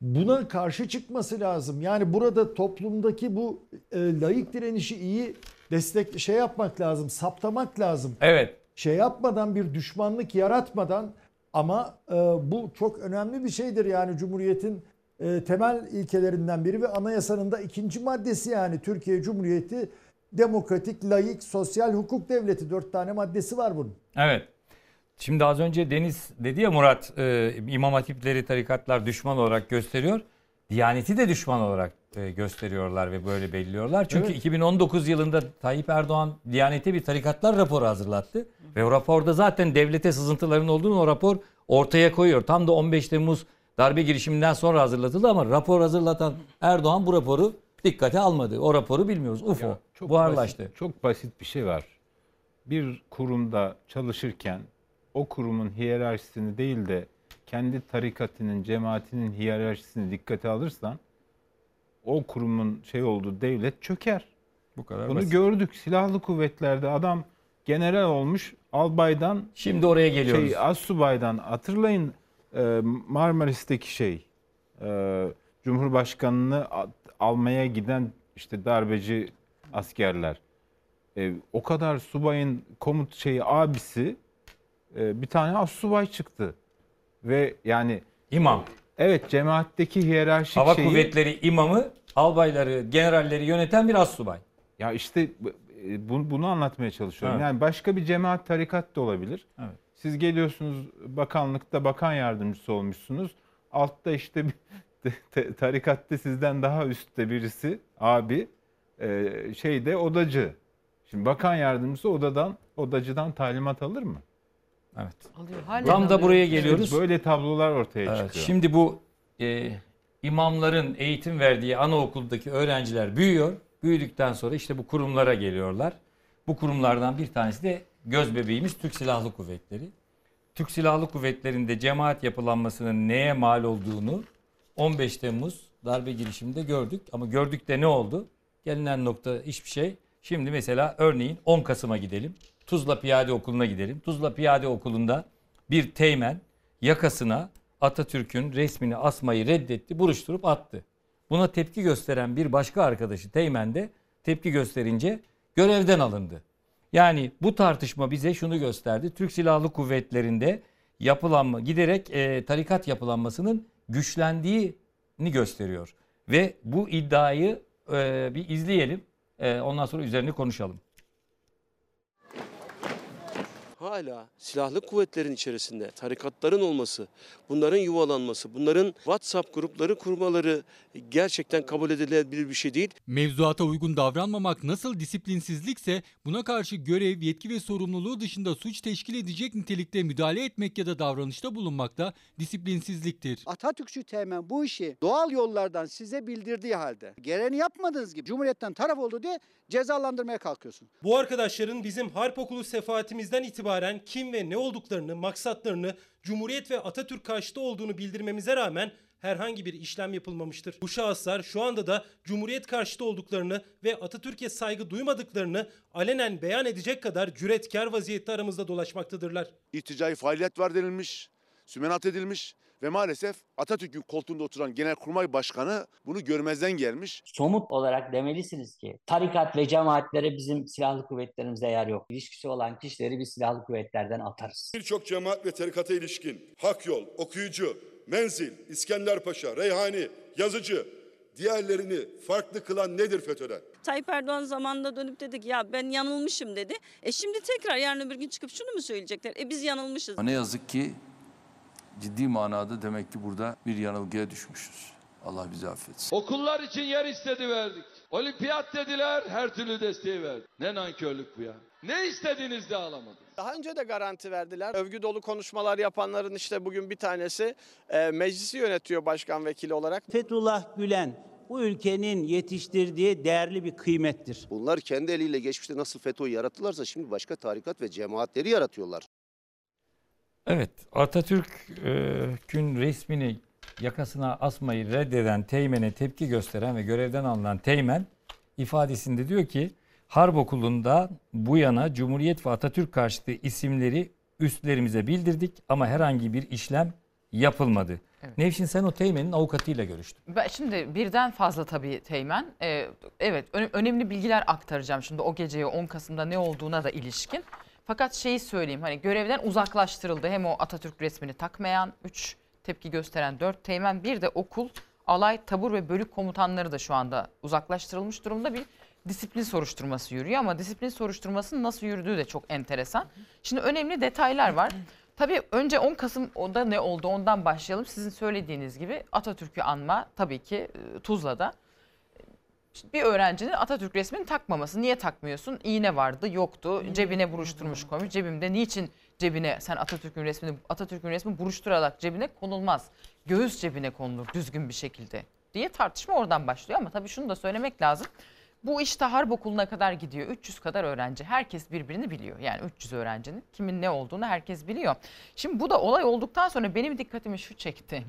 Buna karşı çıkması lazım. Yani burada toplumdaki bu e, laik direnişi iyi destek şey yapmak lazım, saptamak lazım. Evet. Şey yapmadan bir düşmanlık yaratmadan ama e, bu çok önemli bir şeydir yani Cumhuriyet'in e, temel ilkelerinden biri ve anayasanın da ikinci maddesi yani Türkiye Cumhuriyeti demokratik, laik, sosyal hukuk devleti. Dört tane maddesi var bunun. Evet. Şimdi az önce Deniz dedi ya Murat e, imam hatipleri tarikatlar düşman olarak gösteriyor. Diyaneti de düşman olarak e, gösteriyorlar ve böyle belirliyorlar. Çünkü Evet. 2019 yılında Tayyip Erdoğan Diyanet'e bir tarikatlar raporu hazırlattı. Ve o raporda zaten devlete sızıntıların olduğunu o rapor ortaya koyuyor. Tam da 15 Temmuz darbe girişiminden sonra hazırlatıldı ama rapor hazırlatan Erdoğan bu raporu dikkate almadı. O raporu bilmiyoruz. UFO. Ya çok buharlaştı. Basit, çok basit bir şey var. Bir kurumda çalışırken o kurumun hiyerarşisini değil de kendi tarikatının, cemaatinin hiyerarşisini dikkate alırsan o kurumun şey olduğu devlet çöker. Bu kadar Bunu basit. gördük. Silahlı kuvvetlerde adam general olmuş, albaydan Şimdi oraya geliyoruz. şey astsubaydan hatırlayın e, Marmaris'teki şey e, Cumhurbaşkanını almaya giden işte darbeci askerler. E, o kadar subayın komut şeyi abisi e, bir tane astsubay çıktı. Ve yani İmam. evet cemaatteki hiyerarşik Hava şeyi kuvvetleri imamı, albayları, generalleri yöneten bir assubay. Ya işte e, bu- bunu anlatmaya çalışıyorum. Evet. Yani başka bir cemaat tarikat da olabilir. Evet. Siz geliyorsunuz bakanlıkta bakan yardımcısı olmuşsunuz. Altta işte bir [laughs] te- tarikatta sizden daha üstte birisi abi e, şeyde odacı. Şimdi bakan yardımcısı odadan odacıdan talimat alır mı? Evet. Alıyor. Halen Tam da alıyor. buraya geliyoruz. Böyle tablolar ortaya Evet, çıkıyor. şimdi bu e, imamların eğitim verdiği anaokuldaki öğrenciler büyüyor. Büyüdükten sonra işte bu kurumlara geliyorlar. Bu kurumlardan bir tanesi de göz bebeğimiz Türk Silahlı Kuvvetleri. Türk Silahlı Kuvvetleri'nde cemaat yapılanmasının neye mal olduğunu 15 Temmuz darbe girişiminde gördük. Ama gördük de ne oldu? Gelinen nokta hiçbir şey. Şimdi mesela örneğin 10 Kasım'a gidelim. Tuzla Piyade Okulu'na gidelim. Tuzla Piyade Okulu'nda bir teğmen yakasına Atatürk'ün resmini asmayı reddetti, buruşturup attı. Buna tepki gösteren bir başka arkadaşı Teğmen de tepki gösterince görevden alındı. Yani bu tartışma bize şunu gösterdi. Türk Silahlı Kuvvetleri'nde yapılanma giderek e, tarikat yapılanmasının güçlendiğini gösteriyor. Ve bu iddiayı e, bir izleyelim. E, ondan sonra üzerine konuşalım. Hala silahlı kuvvetlerin içerisinde tarikatların olması, bunların yuvalanması, bunların WhatsApp grupları kurmaları gerçekten kabul edilebilir bir şey değil. Mevzuata uygun davranmamak nasıl disiplinsizlikse buna karşı görev, yetki ve sorumluluğu dışında suç teşkil edecek nitelikte müdahale etmek ya da davranışta bulunmak da disiplinsizliktir. Atatürkçü Teğmen bu işi doğal yollardan size bildirdiği halde gereğini yapmadığınız gibi Cumhuriyet'ten taraf oldu diye cezalandırmaya kalkıyorsun. Bu arkadaşların bizim harp okulu sefaatimizden itibaren kim ve ne olduklarını, maksatlarını, Cumhuriyet ve Atatürk karşıtı olduğunu bildirmemize rağmen herhangi bir işlem yapılmamıştır. Bu şahıslar şu anda da Cumhuriyet karşıtı olduklarını ve Atatürk'e saygı duymadıklarını alenen beyan edecek kadar cüretkar vaziyette aramızda dolaşmaktadırlar. İrticai faaliyet var denilmiş, sümenat edilmiş ve maalesef Atatürk'ün koltuğunda oturan Genelkurmay Başkanı bunu görmezden gelmiş. somut olarak demelisiniz ki tarikat ve cemaatlere bizim silahlı kuvvetlerimizde yer yok. İlişkisi olan kişileri biz silahlı kuvvetlerden atarız. Birçok cemaat ve tarikata ilişkin Hak Yol, Okuyucu, Menzil, İskenderpaşa, Reyhani, Yazıcı diğerlerini farklı kılan nedir FETÖ'den? Tayyip Erdoğan zamanında dönüp dedik ya ben yanılmışım dedi. E şimdi tekrar yarın öbür gün çıkıp şunu mu söyleyecekler? E biz yanılmışız. Ne yazık ki ciddi manada demek ki burada bir yanılgıya düşmüşüz. Allah bizi affetsin. Okullar için yer istedi verdik. Olimpiyat dediler her türlü desteği verdik. Ne nankörlük bu ya. Ne istediğiniz de alamadınız. Daha önce de garanti verdiler. Övgü dolu konuşmalar yapanların işte bugün bir tanesi e, meclisi yönetiyor başkan vekili olarak. Fethullah Gülen bu ülkenin yetiştirdiği değerli bir kıymettir. Bunlar kendi eliyle geçmişte nasıl FETÖ'yü yarattılarsa şimdi başka tarikat ve cemaatleri yaratıyorlar. Evet, Atatürk'ün resmini yakasına asmayı reddeden Teğmen'e tepki gösteren ve görevden alınan Teğmen ifadesinde diyor ki Harp Okulu'nda bu yana Cumhuriyet ve Atatürk karşıtı isimleri üstlerimize bildirdik ama herhangi bir işlem yapılmadı. Evet. Nevşin sen o teğmenin avukatıyla görüştün. Ben şimdi birden fazla tabii Teğmen. Ee, evet öne- önemli bilgiler aktaracağım şimdi o geceye 10 Kasım'da ne olduğuna da ilişkin. Fakat şeyi söyleyeyim hani görevden uzaklaştırıldı. Hem o Atatürk resmini takmayan 3 tepki gösteren 4 Teğmen bir de okul, alay, tabur ve bölük komutanları da şu anda uzaklaştırılmış durumda bir disiplin soruşturması yürüyor ama disiplin soruşturmasının nasıl yürüdüğü de çok enteresan. Şimdi önemli detaylar var. Tabii önce 10 Kasım'da ne oldu ondan başlayalım. Sizin söylediğiniz gibi Atatürk'ü anma tabii ki e, Tuzla'da. Bir öğrencinin Atatürk resmini takmaması. Niye takmıyorsun? İğne vardı, yoktu. Cebine buruşturmuş koymuş. Cebimde niçin cebine sen Atatürk'ün resmini Atatürk'ün resmini buruşturarak cebine konulmaz. Göğüs cebine konulur düzgün bir şekilde diye tartışma oradan başlıyor ama tabii şunu da söylemek lazım. Bu işte harp okuluna kadar gidiyor. 300 kadar öğrenci. Herkes birbirini biliyor. Yani 300 öğrencinin kimin ne olduğunu herkes biliyor. Şimdi bu da olay olduktan sonra benim dikkatimi şu çekti.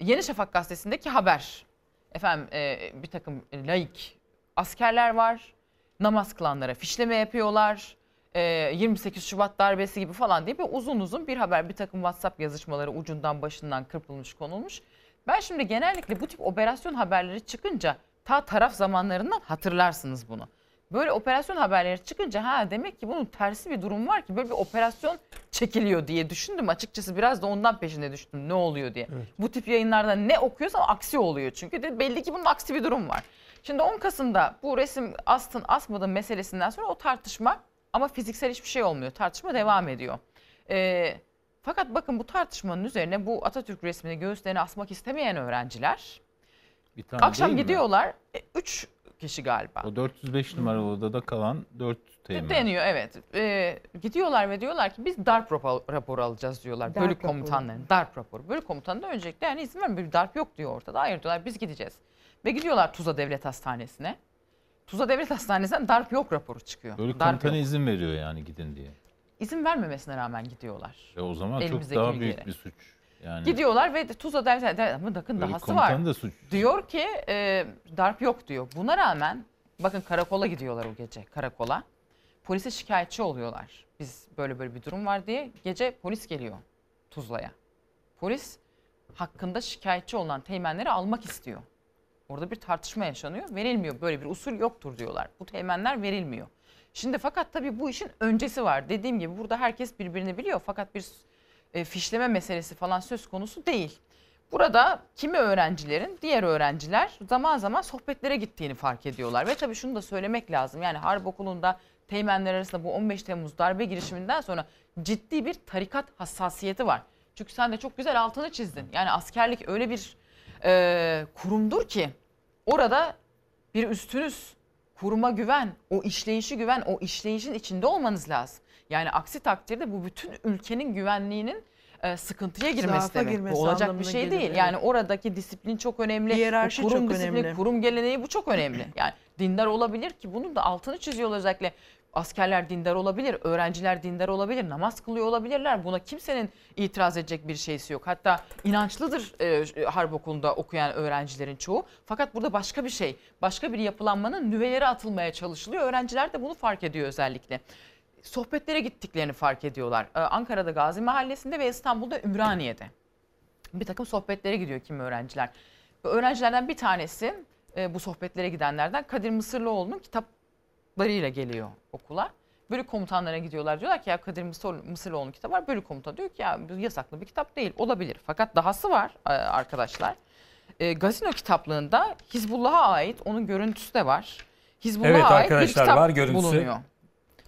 Yeni Şafak gazetesindeki haber. Efendim e, bir takım laik askerler var. Namaz kılanlara fişleme yapıyorlar. E, 28 Şubat darbesi gibi falan diye bir uzun uzun bir haber. Bir takım WhatsApp yazışmaları ucundan başından kırpılmış konulmuş. Ben şimdi genellikle bu tip operasyon haberleri çıkınca ta taraf zamanlarından hatırlarsınız bunu. Böyle operasyon haberleri çıkınca ha demek ki bunun tersi bir durum var ki böyle bir operasyon çekiliyor diye düşündüm. Açıkçası biraz da ondan peşine düştüm ne oluyor diye. Bu tip yayınlarda ne okuyorsam aksi oluyor çünkü de belli ki bunun aksi bir durum var. Şimdi 10 Kasım'da bu resim astın asmadın meselesinden sonra o tartışma ama fiziksel hiçbir şey olmuyor. Tartışma devam ediyor. Ee, fakat bakın bu tartışmanın üzerine bu Atatürk resmini göğüslerine asmak istemeyen öğrenciler Bir tane akşam gidiyorlar. 3 kişi galiba. O 405 numaralı odada kalan 4 teğmen. Deniyor evet. Ee, gidiyorlar ve diyorlar ki biz darp rapor- raporu alacağız diyorlar. Darp bölük raporu. komutanlarının darp raporu. Bölük komutanı da öncelikle yani izin vermiyor. Bir darp yok diyor ortada. Hayır diyorlar biz gideceğiz. Ve gidiyorlar Tuzla Devlet Hastanesi'ne. Tuzla Devlet Hastanesi'nden darp yok raporu çıkıyor. Böyle darp komutanı yok. izin veriyor yani gidin diye. İzin vermemesine rağmen gidiyorlar. E o zaman Elimizdeki çok daha büyük bir suç. Yani Gidiyorlar ve Tuzla Devlet ama bakın dahası var. da suç. Diyor ki e, darp yok diyor. Buna rağmen bakın karakola gidiyorlar o gece karakola. Polise şikayetçi oluyorlar. Biz böyle böyle bir durum var diye. Gece polis geliyor Tuzla'ya. Polis hakkında şikayetçi olan teğmenleri almak istiyor. Orada bir tartışma yaşanıyor. Verilmiyor. Böyle bir usul yoktur diyorlar. Bu teğmenler verilmiyor. Şimdi fakat tabii bu işin öncesi var. Dediğim gibi burada herkes birbirini biliyor. Fakat bir e, fişleme meselesi falan söz konusu değil. Burada kimi öğrencilerin diğer öğrenciler zaman zaman sohbetlere gittiğini fark ediyorlar. Ve tabii şunu da söylemek lazım. Yani Harp Okulu'nda teğmenler arasında bu 15 Temmuz darbe girişiminden sonra ciddi bir tarikat hassasiyeti var. Çünkü sen de çok güzel altını çizdin. Yani askerlik öyle bir e, kurumdur ki orada bir üstünüz, kuruma güven, o işleyişi güven, o işleyişin içinde olmanız lazım. Yani aksi takdirde bu bütün ülkenin güvenliğinin e, sıkıntıya girmesi Zaafa demek. girmesi Bu olacak bir şey gelir, değil. evet. Yani oradaki disiplin çok önemli. Hiyerarşi kurum çok disiplini, önemli. kurum geleneği bu çok önemli. [clears throat] Yani dindar olabilir ki bunun da altını çiziyorlar özellikle. Askerler dindar olabilir, öğrenciler dindar olabilir, namaz kılıyor olabilirler. Buna kimsenin itiraz edecek bir şeysi yok. Hatta inançlıdır e, harp okulunda okuyan öğrencilerin çoğu. Fakat burada başka bir şey, başka bir yapılanmanın nüveleri atılmaya çalışılıyor. Öğrenciler de bunu fark ediyor özellikle sohbetlere gittiklerini fark ediyorlar. Ee, Ankara'da Gazi Mahallesi'nde ve İstanbul'da Ümraniye'de. Bir takım sohbetlere gidiyor kimi öğrenciler. Bu öğrencilerden bir tanesi e, bu sohbetlere gidenlerden Kadir Mısırlıoğlu'nun kitaplarıyla geliyor okula. Bölük komutanlarına gidiyorlar. Diyorlar ki ya Kadir Mısır, Mısırlıoğlu'nun kitabı var. Bölük komutanı diyor ki ya bu yasaklı bir kitap değil. Olabilir. Fakat dahası var e, arkadaşlar. E, Gazino kitaplığında Hizbullah'a ait onun görüntüsü de var. Hizbullah'a Evet ait bir kitap var görüntüsü. bulunuyor.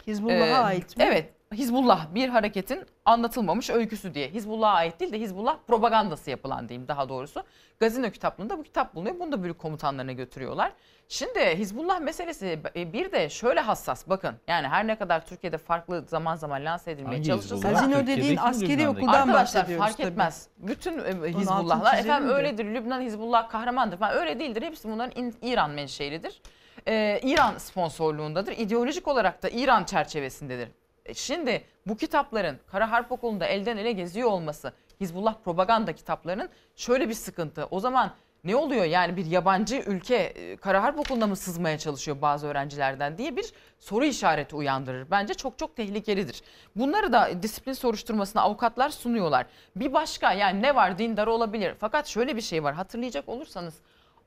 Hizbullah'a Ee, ait mi? Evet. Hizbullah bir hareketin anlatılmamış öyküsü diye. Hizbullah'a ait değil de Hizbullah propagandası yapılan diyeyim daha doğrusu. Gazino kitaplığında bu kitap bulunuyor. Bunu da bölük komutanlarına götürüyorlar. Şimdi Hizbullah meselesi e, bir de şöyle hassas bakın. Yani her ne kadar Türkiye'de farklı zaman zaman lanse edilmeye çalışılsa Gazino Türkiye'deki dediğin askeri okuldan Arkadaşlar bahsediyoruz fark tabii. etmez. Bütün e, Hizbullahlar efendim öyledir. Lübnan Hizbullah kahramandır falan öyle değildir. Hepsi bunların İran menşelidir. Ee, İran sponsorluğundadır. İdeolojik olarak da İran çerçevesindedir. E, Şimdi bu kitapların Kara Harp Okulu'nda elden ele geziyor olması Hizbullah propaganda kitaplarının şöyle bir sıkıntı. O zaman Ne oluyor yani bir yabancı ülke e, Kara Harp Okulu'na mı sızmaya çalışıyor bazı öğrencilerden diye bir soru işareti uyandırır. Bence çok çok tehlikelidir. Bunları da disiplin soruşturmasına avukatlar sunuyorlar. Bir başka yani ne var dindar olabilir. Fakat şöyle bir şey var hatırlayacak olursanız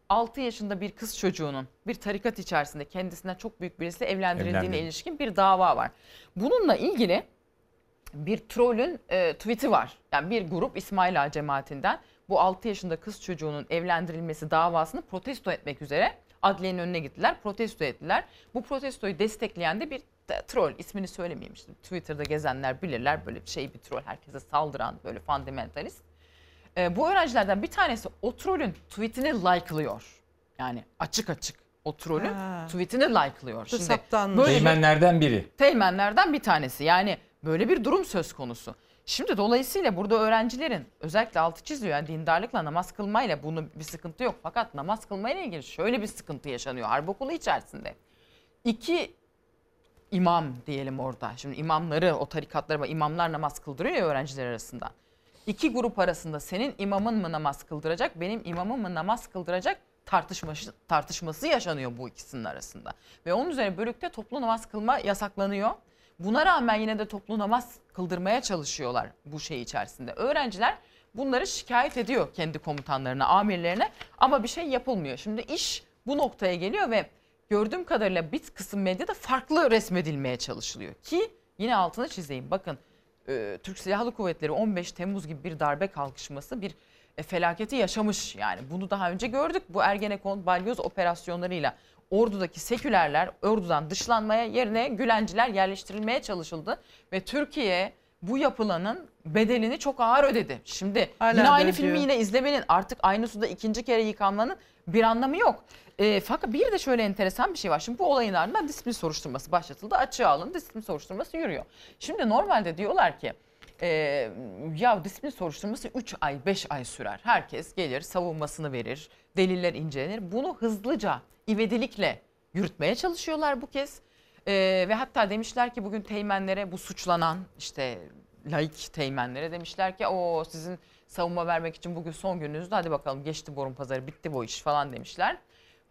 6 yaşında bir kız çocuğunun bir tarikat içerisinde kendisinden çok büyük birisi evlendirildiğine Evlendirildi. ilişkin bir dava var. Bununla ilgili bir trollün e, tweet'i var. Yani bir grup İsmail Ağa cemaatinden bu 6 yaşında kız çocuğunun evlendirilmesi davasını protesto etmek üzere adliyenin önüne gittiler, protesto ettiler. Bu protestoyu destekleyen de bir troll, ismini söylemeyeyim işte Twitter'da gezenler bilirler böyle şey bir troll, herkese saldıran böyle fundamentalist. E, bu öğrencilerden bir tanesi o trollün tweetini like'lıyor. Yani açık açık o trollün Ha. tweetini like'lıyor. Şimdi böyle bir- biri. Teğmenlerden bir tanesi. Yani böyle bir durum söz konusu. Şimdi dolayısıyla burada öğrencilerin özellikle altı çiziyor yani dindarlıkla namaz kılmayla bunun bir sıkıntı yok. Fakat namaz kılmayla ilgili şöyle bir sıkıntı yaşanıyor harp okulu içerisinde. İki imam diyelim orada. Şimdi imamları o tarikatları var. imamlar namaz kıldırıyor ya öğrenciler arasında. İki grup arasında senin imamın mı namaz kıldıracak, benim imamım mı namaz kıldıracak tartışması, tartışması yaşanıyor bu ikisinin arasında. Ve onun üzerine bölükte toplu namaz kılma yasaklanıyor. Buna rağmen yine de toplu namaz kıldırmaya çalışıyorlar bu şey içerisinde. Öğrenciler bunları şikayet ediyor kendi komutanlarına, amirlerine ama bir şey yapılmıyor. Şimdi iş bu noktaya geliyor ve gördüğüm kadarıyla bir kısım medyada farklı resmedilmeye çalışılıyor. Ki yine altını çizeyim bakın e, Türk Silahlı Kuvvetleri 15 Temmuz gibi bir darbe kalkışması bir e, felaketi yaşamış yani. Bunu daha önce gördük. Bu Ergenekon balyoz operasyonlarıyla ordudaki sekülerler ordudan dışlanmaya yerine Gülenciler yerleştirilmeye çalışıldı ve Türkiye bu yapılanın bedelini çok ağır ödedi. Şimdi Hala yine da aynı filmi yine izlemenin artık aynı suda ikinci kere yıkanmanın bir anlamı yok. E, fakat bir de şöyle enteresan bir şey var. Şimdi bu olayın ardından disiplin soruşturması başlatıldı. Açığa alın disiplin soruşturması yürüyor. Şimdi normalde diyorlar ki e, ya disiplin soruşturması 3 ay 5 ay sürer. Herkes gelir savunmasını verir. Deliller incelenir. Bunu hızlıca ivedilikle yürütmeye çalışıyorlar bu kez. E, ve hatta demişler ki bugün teğmenlere bu suçlanan işte laik teğmenlere demişler ki o sizin savunma vermek için bugün son gününüzdü hadi bakalım geçti borun pazarı bitti bu iş falan demişler.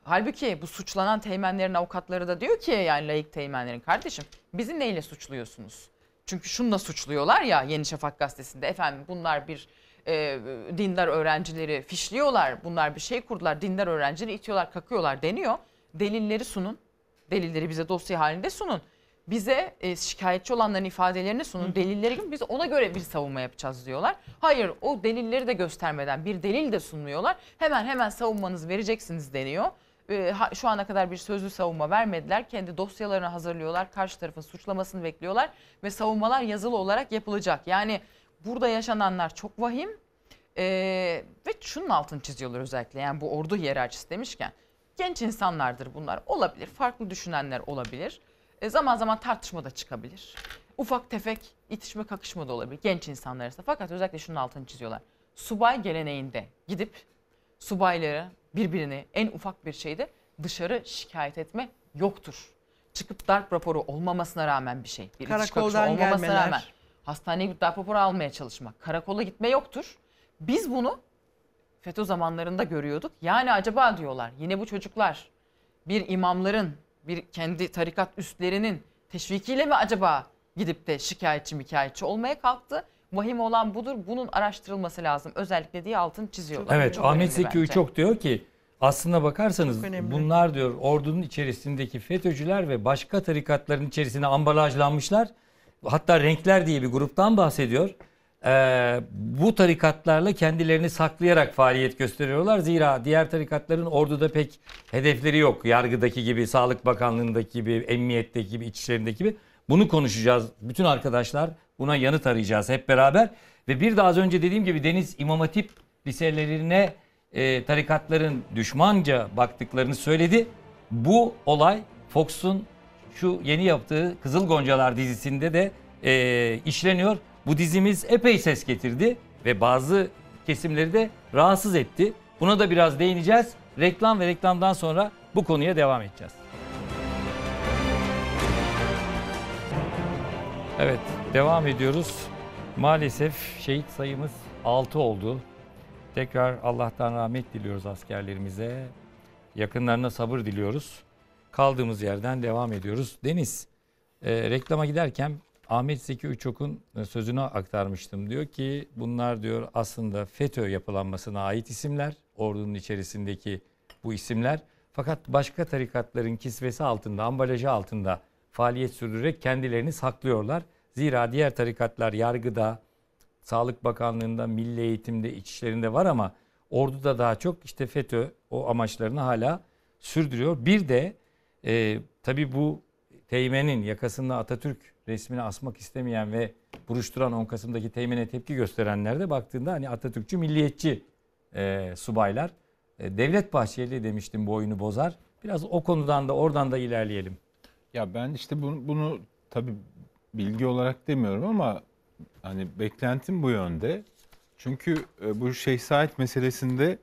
Halbuki bu suçlanan teğmenlerin avukatları da diyor ki yani layık teğmenlerin kardeşim bizi neyle suçluyorsunuz? Çünkü şununla suçluyorlar ya Yeni Şafak gazetesinde efendim bunlar bir e, dindar öğrencileri fişliyorlar. Bunlar bir şey kurdular. Dindar öğrencileri itiyorlar, kakıyorlar deniyor. Delilleri sunun. Delilleri bize dosya halinde sunun. Bize e, şikayetçi olanların ifadelerini sunun. Delilleri gibi biz ona göre bir savunma yapacağız diyorlar. Hayır o delilleri de göstermeden bir delil de sunmuyorlar. Hemen hemen savunmanızı vereceksiniz deniyor. E, şu ana kadar bir sözlü savunma vermediler. Kendi dosyalarını hazırlıyorlar. Karşı tarafın suçlamasını bekliyorlar. Ve savunmalar yazılı olarak yapılacak. Yani burada yaşananlar çok vahim. E, ve şunun altını çiziyorlar özellikle. Yani bu ordu hiyerarşisi demişken. Genç insanlardır bunlar. Olabilir. Farklı düşünenler olabilir. E, zaman zaman tartışma da çıkabilir. Ufak tefek itişme kakışma da olabilir genç insanlar arasında. Fakat özellikle şunun altını çiziyorlar. Subay geleneğinde gidip subayları birbirini en ufak bir şeyde dışarı şikayet etme yoktur. Çıkıp darp raporu olmamasına rağmen bir şey. Bir Karakoldan olmamasına gelmeler. rağmen hastaneye gidip darp raporu almaya çalışmak. Karakola gitme yoktur. Biz bunu FETÖ zamanlarında görüyorduk. Yani acaba diyorlar yine bu çocuklar bir imamların, bir kendi tarikat üstlerinin teşvikiyle mi acaba gidip de şikayetçi mikayetçi olmaya kalktı? Vahim olan budur. Bunun araştırılması lazım. Özellikle diye altını çiziyorlar. Evet Çok Ahmet bence. Uçok diyor ki aslına bakarsanız Çok bunlar diyor ordunun içerisindeki FETÖ'cüler ve başka tarikatların içerisine ambalajlanmışlar. Hatta renkler diye bir gruptan bahsediyor. Ee, bu tarikatlarla kendilerini saklayarak faaliyet gösteriyorlar. Zira diğer tarikatların orduda pek hedefleri yok. Yargıdaki gibi, Sağlık Bakanlığı'ndaki gibi, Emniyetteki gibi, İçişleri'ndeki gibi. Bunu konuşacağız. Bütün arkadaşlar buna yanıt arayacağız hep beraber. Ve bir de az önce dediğim gibi Deniz İmam Hatip liselerine e, tarikatların düşmanca baktıklarını söyledi. Bu olay Fox'un şu yeni yaptığı Kızıl Goncalar dizisinde de e, işleniyor. Bu dizimiz epey ses getirdi ve bazı kesimleri de rahatsız etti. Buna da biraz değineceğiz. Reklam ve reklamdan sonra bu konuya devam edeceğiz. Evet, devam ediyoruz. Maalesef şehit sayımız 6 oldu. Tekrar Allah'tan rahmet diliyoruz askerlerimize. Yakınlarına sabır diliyoruz. Kaldığımız yerden devam ediyoruz. Deniz, e, reklama giderken Ahmet Zeki Uçok'un e, sözünü aktarmıştım. Diyor ki bunlar diyor aslında FETÖ yapılanmasına ait isimler. Ordunun içerisindeki bu isimler. Fakat başka tarikatların kisvesi altında, ambalajı altında faaliyet sürdürerek kendilerini saklıyorlar. Zira diğer tarikatlar yargıda, Sağlık Bakanlığı'nda, Milli Eğitim'de, İçişleri'nde var ama orduda daha çok işte FETÖ o amaçlarını hala sürdürüyor. Bir de e, tabii bu Teğmen'in yakasında Atatürk resmini asmak istemeyen ve buruşturan 10 Kasım'daki Teğmen'e tepki gösterenler de baktığında hani Atatürkçü, milliyetçi e, subaylar. E, Devlet Bahçeli demiştim bu oyunu bozar. Biraz o konudan da oradan da ilerleyelim. Ya ben işte bunu, bunu tabii bilgi olarak demiyorum ama hani beklentim bu yönde. Çünkü e, bu Şeyh Said meselesinde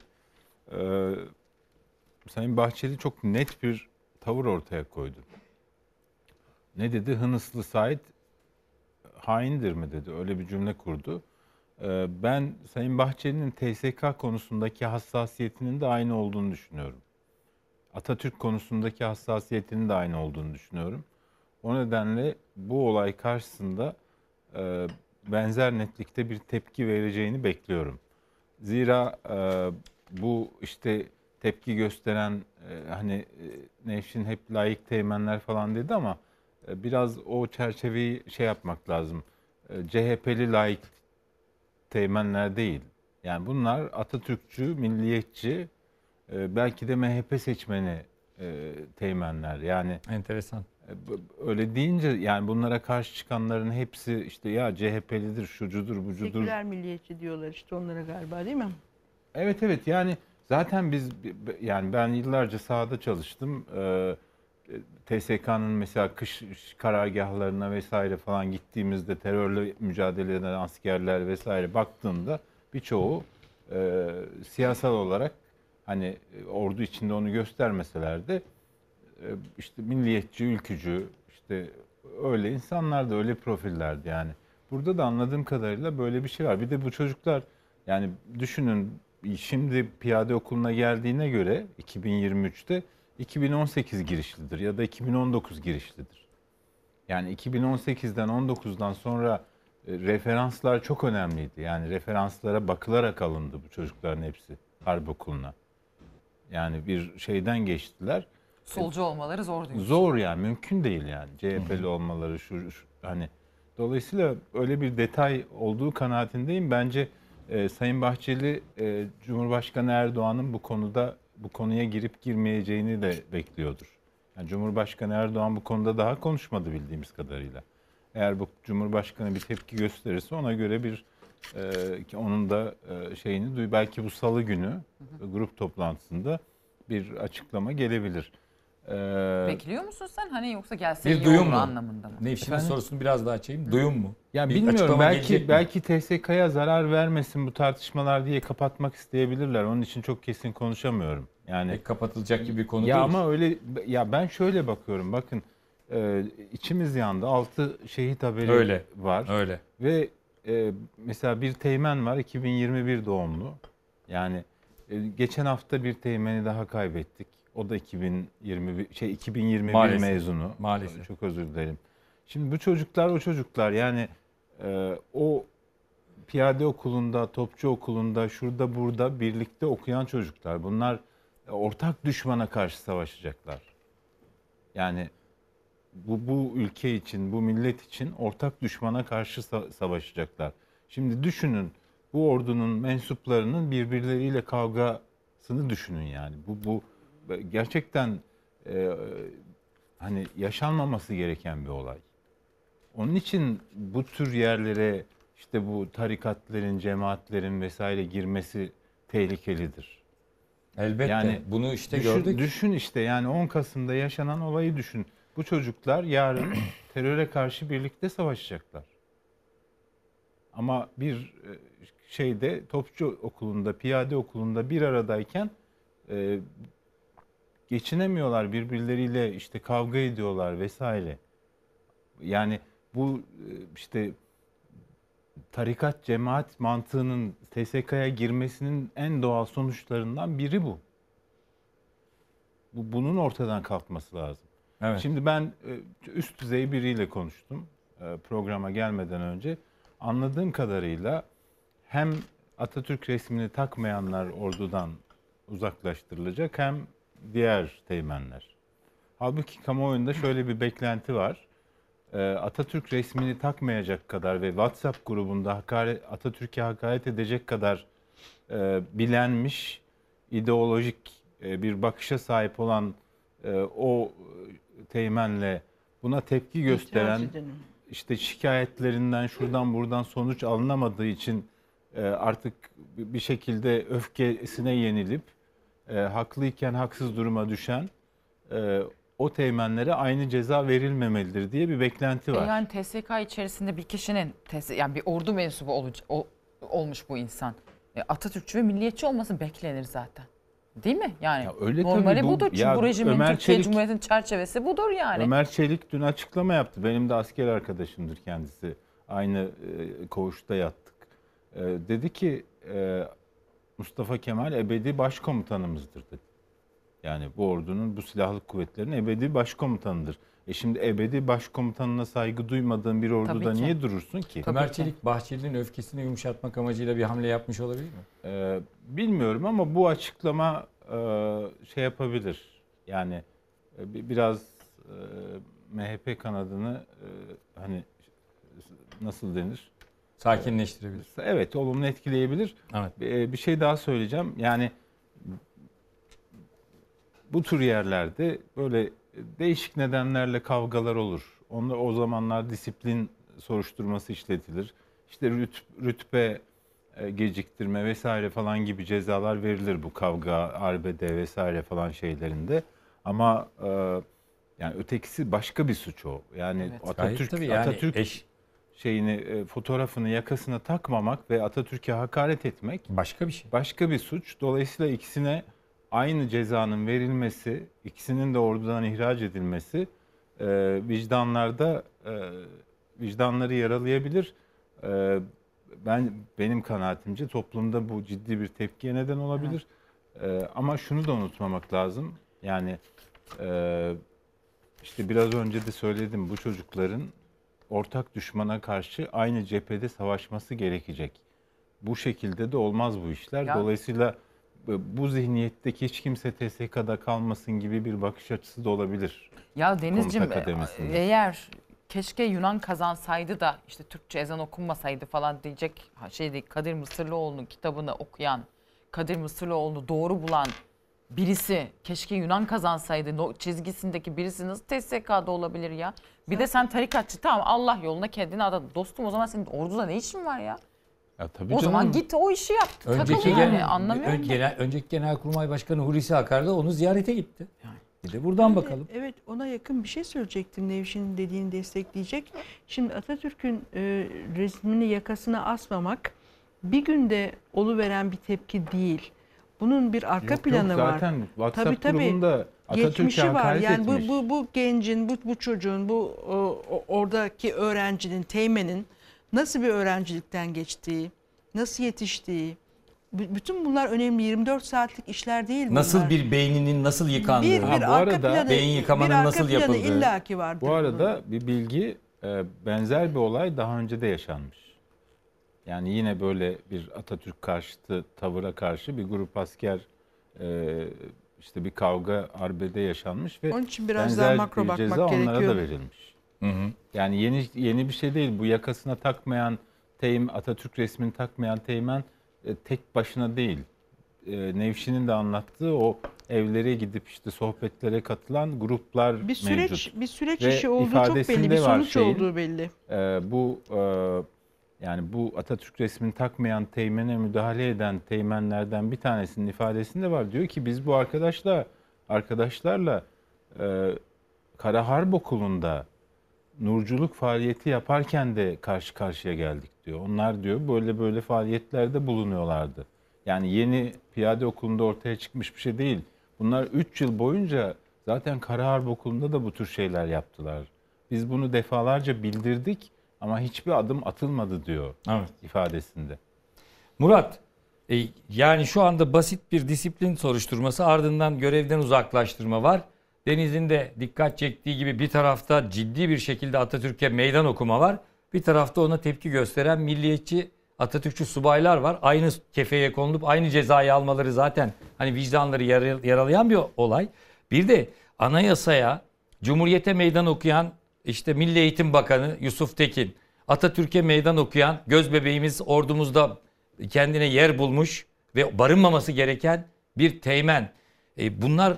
e, Sayın Bahçeli çok net bir tavır ortaya koydu. Ne dedi? Hınıslı Said haindir mi dedi. Öyle bir cümle kurdu. E, ben Sayın Bahçeli'nin TSK konusundaki hassasiyetinin de aynı olduğunu düşünüyorum. Atatürk konusundaki hassasiyetinin de aynı olduğunu düşünüyorum. O nedenle bu olay karşısında e, benzer netlikte bir tepki vereceğini bekliyorum. Zira e, bu işte tepki gösteren e, hani e, Nevşin hep layık teğmenler falan dedi ama e, biraz o çerçeveyi şey yapmak lazım. E, CHP'li layık teğmenler değil. Yani bunlar Atatürkçü, milliyetçi, e, belki de MHP seçmeni e, teğmenler. Yani enteresan. Öyle deyince yani bunlara karşı çıkanların hepsi işte ya CHP'lidir, şucudur, bucudur. Seküler milliyetçi diyorlar işte onlara galiba değil mi? Evet evet yani zaten biz yani ben yıllarca sahada çalıştım. Ee, TSK'nın mesela kış karargahlarına vesaire falan gittiğimizde terörle mücadele eden askerler vesaire baktığında birçoğu e, siyasal olarak hani ordu içinde onu göstermeseler de işte milliyetçi, ülkücü, işte öyle insanlar da öyle profillerdi yani. Burada da anladığım kadarıyla böyle bir şey var. Bir de bu çocuklar yani düşünün şimdi piyade okuluna geldiğine göre 2023'te 2018 girişlidir ya da 2019 girişlidir. Yani 2018'den 19'dan sonra e, referanslar çok önemliydi. Yani referanslara bakılarak alındı bu çocukların hepsi harp okuluna. Yani bir şeyden geçtiler. Solcu olmaları zor diyorsun. Zor yani mümkün değil yani CHP'li olmaları şu, şu hani dolayısıyla öyle bir detay olduğu kanaatindeyim. Bence e, Sayın Bahçeli e, Cumhurbaşkanı Erdoğan'ın bu konuda bu konuya girip girmeyeceğini de bekliyordur. Yani Cumhurbaşkanı Erdoğan bu konuda daha konuşmadı bildiğimiz kadarıyla. Eğer bu Cumhurbaşkanı bir tepki gösterirse ona göre bir e, onun da e, şeyini duy belki bu salı günü hı hı. grup toplantısında bir açıklama gelebilir. Ee, Bekliyor musun sen hani yoksa gelse bir iyi duyum olur mu? anlamında mı? Nevşin'in sorusunu biraz daha açayım. Duyum mu? Ya Bir bilmiyorum açıklama belki mi? belki TSK'ya zarar vermesin bu tartışmalar diye kapatmak isteyebilirler. Onun için çok kesin konuşamıyorum. Yani E, kapatılacak gibi bir konu ya değil. ama öyle ya ben şöyle bakıyorum. Bakın e, içimiz yandı. 6 şehit haberi Öyle, var. öyle. Ve e, mesela bir teğmen var 2021 doğumlu. Yani e, geçen hafta bir teğmeni daha kaybettik. O da 2021 şey 2021 Maalesef, mezunu. maalesef. Çok özür dilerim. Şimdi bu çocuklar o çocuklar yani e, o piyade okulunda, topçu okulunda, şurada burada birlikte okuyan çocuklar. Bunlar e, ortak düşmana karşı savaşacaklar. Yani bu, bu ülke için, bu millet için ortak düşmana karşı sa- savaşacaklar. Şimdi düşünün bu ordunun mensuplarının birbirleriyle kavgasını düşünün yani. Bu, bu gerçekten e, hani yaşanmaması gereken bir olay. Onun için bu tür yerlere işte bu tarikatların, cemaatlerin vesaire girmesi tehlikelidir. Elbette. Bunu işte düşün, gördük. Düşün işte yani 10 Kasım'da yaşanan olayı düşün. Bu çocuklar yarın [clears throat] teröre karşı birlikte savaşacaklar. Ama bir e, şeyde topçu okulunda, piyade okulunda bir aradayken e, geçinemiyorlar birbirleriyle işte kavga ediyorlar vesaire. Yani bu e, işte tarikat cemaat mantığının TSK'ya girmesinin en doğal sonuçlarından biri bu. bu bunun ortadan kalkması lazım. Evet. Şimdi ben e, üst düzey biriyle konuştum e, programa gelmeden önce. Anladığım kadarıyla hem Atatürk resmini takmayanlar ordudan uzaklaştırılacak hem diğer teğmenler. Halbuki kamuoyunda şöyle bir beklenti var. E, Atatürk resmini takmayacak kadar ve WhatsApp grubunda hakaret, Atatürk'e hakaret edecek kadar e, bilenmiş, ideolojik e, bir bakışa sahip olan e, o teğmenle buna tepki gösteren işte şikayetlerinden şuradan buradan sonuç alınamadığı için e, artık bir şekilde öfkesine yenilip e, haklıyken haksız duruma düşen e, o teğmenlere aynı ceza verilmemelidir diye bir beklenti E var. yani TSK içerisinde bir kişinin yani bir ordu mensubu oluc- ol- olmuş bu insan. E, Atatürkçü ve milliyetçi olması beklenir zaten. Değil mi? Yani öyle normali bu- budur. Çünkü ya bu rejimin Ömer Türkiye Çelik- Cumhuriyeti'nin çerçevesi budur yani. Ömer Çelik dün açıklama yaptı. Benim de asker arkadaşımdır kendisi. Aynı e, koğuşta yattık. E, dedi ki e, Mustafa Kemal ebedi başkomutanımızdır dedi. Yani bu ordunun, bu silahlı kuvvetlerin ebedi başkomutanıdır. E şimdi ebedi başkomutanına saygı duymadığın bir orduda Tabii ki. niye durursun ki? Ömer Çelik Bahçeli'nin öfkesini yumuşatmak amacıyla bir hamle yapmış olabilir mi? Ee, bilmiyorum ama bu açıklama e, şey yapabilir. Yani e, bi- biraz e, MHP kanadını e, hani nasıl denir? Sakinleştirebilir. Evet, olumlu etkileyebilir. Evet. E, bir şey daha söyleyeceğim. Yani bu tür yerlerde böyle değişik nedenlerle kavgalar olur. Onlar o zamanlar disiplin soruşturması işletilir. İşte rüt, rütbe e, geciktirme vesaire falan gibi cezalar verilir bu kavga, arbede vesaire falan şeylerinde. Ama e, yani ötekisi başka bir suç o. Yani Evet, Atatürk tabii yani Atatürk eş- şeyini e, fotoğrafını yakasına takmamak ve Atatürk'e hakaret etmek başka bir şey. Başka bir suç. Dolayısıyla ikisine aynı cezanın verilmesi, ikisinin de ordudan ihraç edilmesi e, vicdanlarda e, vicdanları yaralayabilir. E, ben benim kanaatimce toplumda bu ciddi bir tepkiye neden olabilir. E, ama şunu da unutmamak lazım. Yani e, işte biraz önce de söyledim bu çocukların ortak düşmana karşı aynı cephede savaşması gerekecek. Bu şekilde de olmaz bu işler. Ya- Dolayısıyla bu- zihniyetteki hiç kimse TSK'da kalmasın gibi bir bakış açısı da olabilir. Ya Denizciğim eğer keşke Yunan kazansaydı da işte Türkçe ezan okunmasaydı falan diyecek şeydi Kadir Mısırlıoğlu'nun kitabını okuyan, Kadir Mısırlıoğlu'nu doğru bulan birisi keşke Yunan kazansaydı no- çizgisindeki birisi nasıl TSK'da olabilir ya? Bir de sen tarikatçı tamam Allah yoluna kendini adadın. Dostum o zaman senin orduda ne işin var ya? Ya tabii o zaman canım. git o işi yap. Önceki, Takıl yani gen- anlamıyorum ön- genel, önceki Genelkurmay Başkanı Hulusi Akar da onu ziyarete gitti. Bir de buradan bakalım. Evet ona yakın bir şey söyleyecektim Nevşin'in dediğini destekleyecek. Şimdi Atatürk'ün e, resmini yakasına asmamak bir günde oluveren bir tepki değil. Bunun bir arka Yok, yok, planı var. zaten WhatsApp grubunda Atatürk'e geçmişi var. Yani bu, etmiş. bu bu gencin, bu bu çocuğun, bu o, o- oradaki öğrencinin, teğmenin nasıl bir öğrencilikten geçtiği, nasıl yetiştiği, bütün bunlar önemli. 24 saatlik işler değil bunlar. Nasıl bir beyninin nasıl yıkandığı, Bir- bir Ha, bu arka arada planı- beyin yıkamanın bir arka nasıl yapıldığı. illaki vardır. Bu arada bir bilgi e, benzer bir olay daha önce de yaşanmış. Yani yine böyle bir Atatürk karşıtı tavıra karşı bir grup asker e, işte bir kavga arbede yaşanmış ve Onun için biraz benzer daha makro bir bakmak ceza onlara gerekiyor. da verilmiş. Yani yeni yeni bir şey değil. Bu yakasına takmayan teğmen, Atatürk resmini takmayan teğmen e, tek başına değil. E, Nevşin'in de anlattığı o evlere gidip işte sohbetlere katılan gruplar Bir süreç mevcut. bir süreç Ve işi olduğu çok belli, bir sonuç şeyin, olduğu belli. e, bu e, yani bu Atatürk resmini takmayan teğmene müdahale eden teğmenlerden bir tanesinin ifadesinde var. Diyor ki biz bu arkadaşla arkadaşlarla e, Kara Harp Okulu'nda nurculuk faaliyeti yaparken de karşı karşıya geldik diyor. Onlar diyor böyle böyle faaliyetlerde bulunuyorlardı. Yani yeni piyade okulunda ortaya çıkmış bir şey değil. Bunlar 3 yıl boyunca zaten Kara Harp Okulu'nda da bu tür şeyler yaptılar. Biz bunu defalarca bildirdik Ama hiçbir adım atılmadı diyor Evet. ifadesinde. Murat, e, yani şu anda basit bir disiplin soruşturması ardından görevden uzaklaştırma var. Deniz'in de dikkat çektiği gibi bir tarafta ciddi bir şekilde Atatürk'e meydan okuma var. Bir tarafta ona tepki gösteren milliyetçi Atatürkçü subaylar var. Aynı kefeye konulup aynı cezayı almaları zaten hani vicdanları yara- yaralayan bir olay. Bir de anayasaya, Cumhuriyete meydan okuyan işte Milli Eğitim Bakanı Yusuf Tekin, Atatürk'e meydan okuyan göz bebeğimiz ordumuzda kendine yer bulmuş ve barınmaması gereken bir teğmen. E, bunlar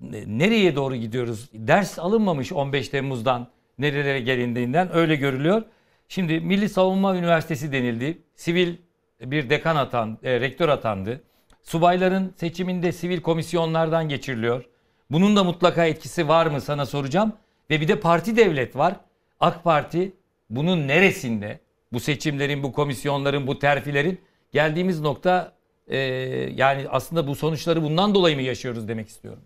ne- nereye doğru gidiyoruz? Ders alınmamış 15 Temmuz'dan nerelere gelindiğinden öyle görülüyor. Şimdi Milli Savunma Üniversitesi denildi. Sivil bir dekan atan, e, rektör atandı. Subayların seçiminde sivil komisyonlardan geçiriliyor. Bunun da mutlaka etkisi var mı sana soracağım. Ve bir de parti devlet var. AK Parti bunun neresinde? Bu seçimlerin, bu komisyonların, bu terfilerin geldiğimiz nokta e, yani aslında bu sonuçları bundan dolayı mı yaşıyoruz demek istiyorum.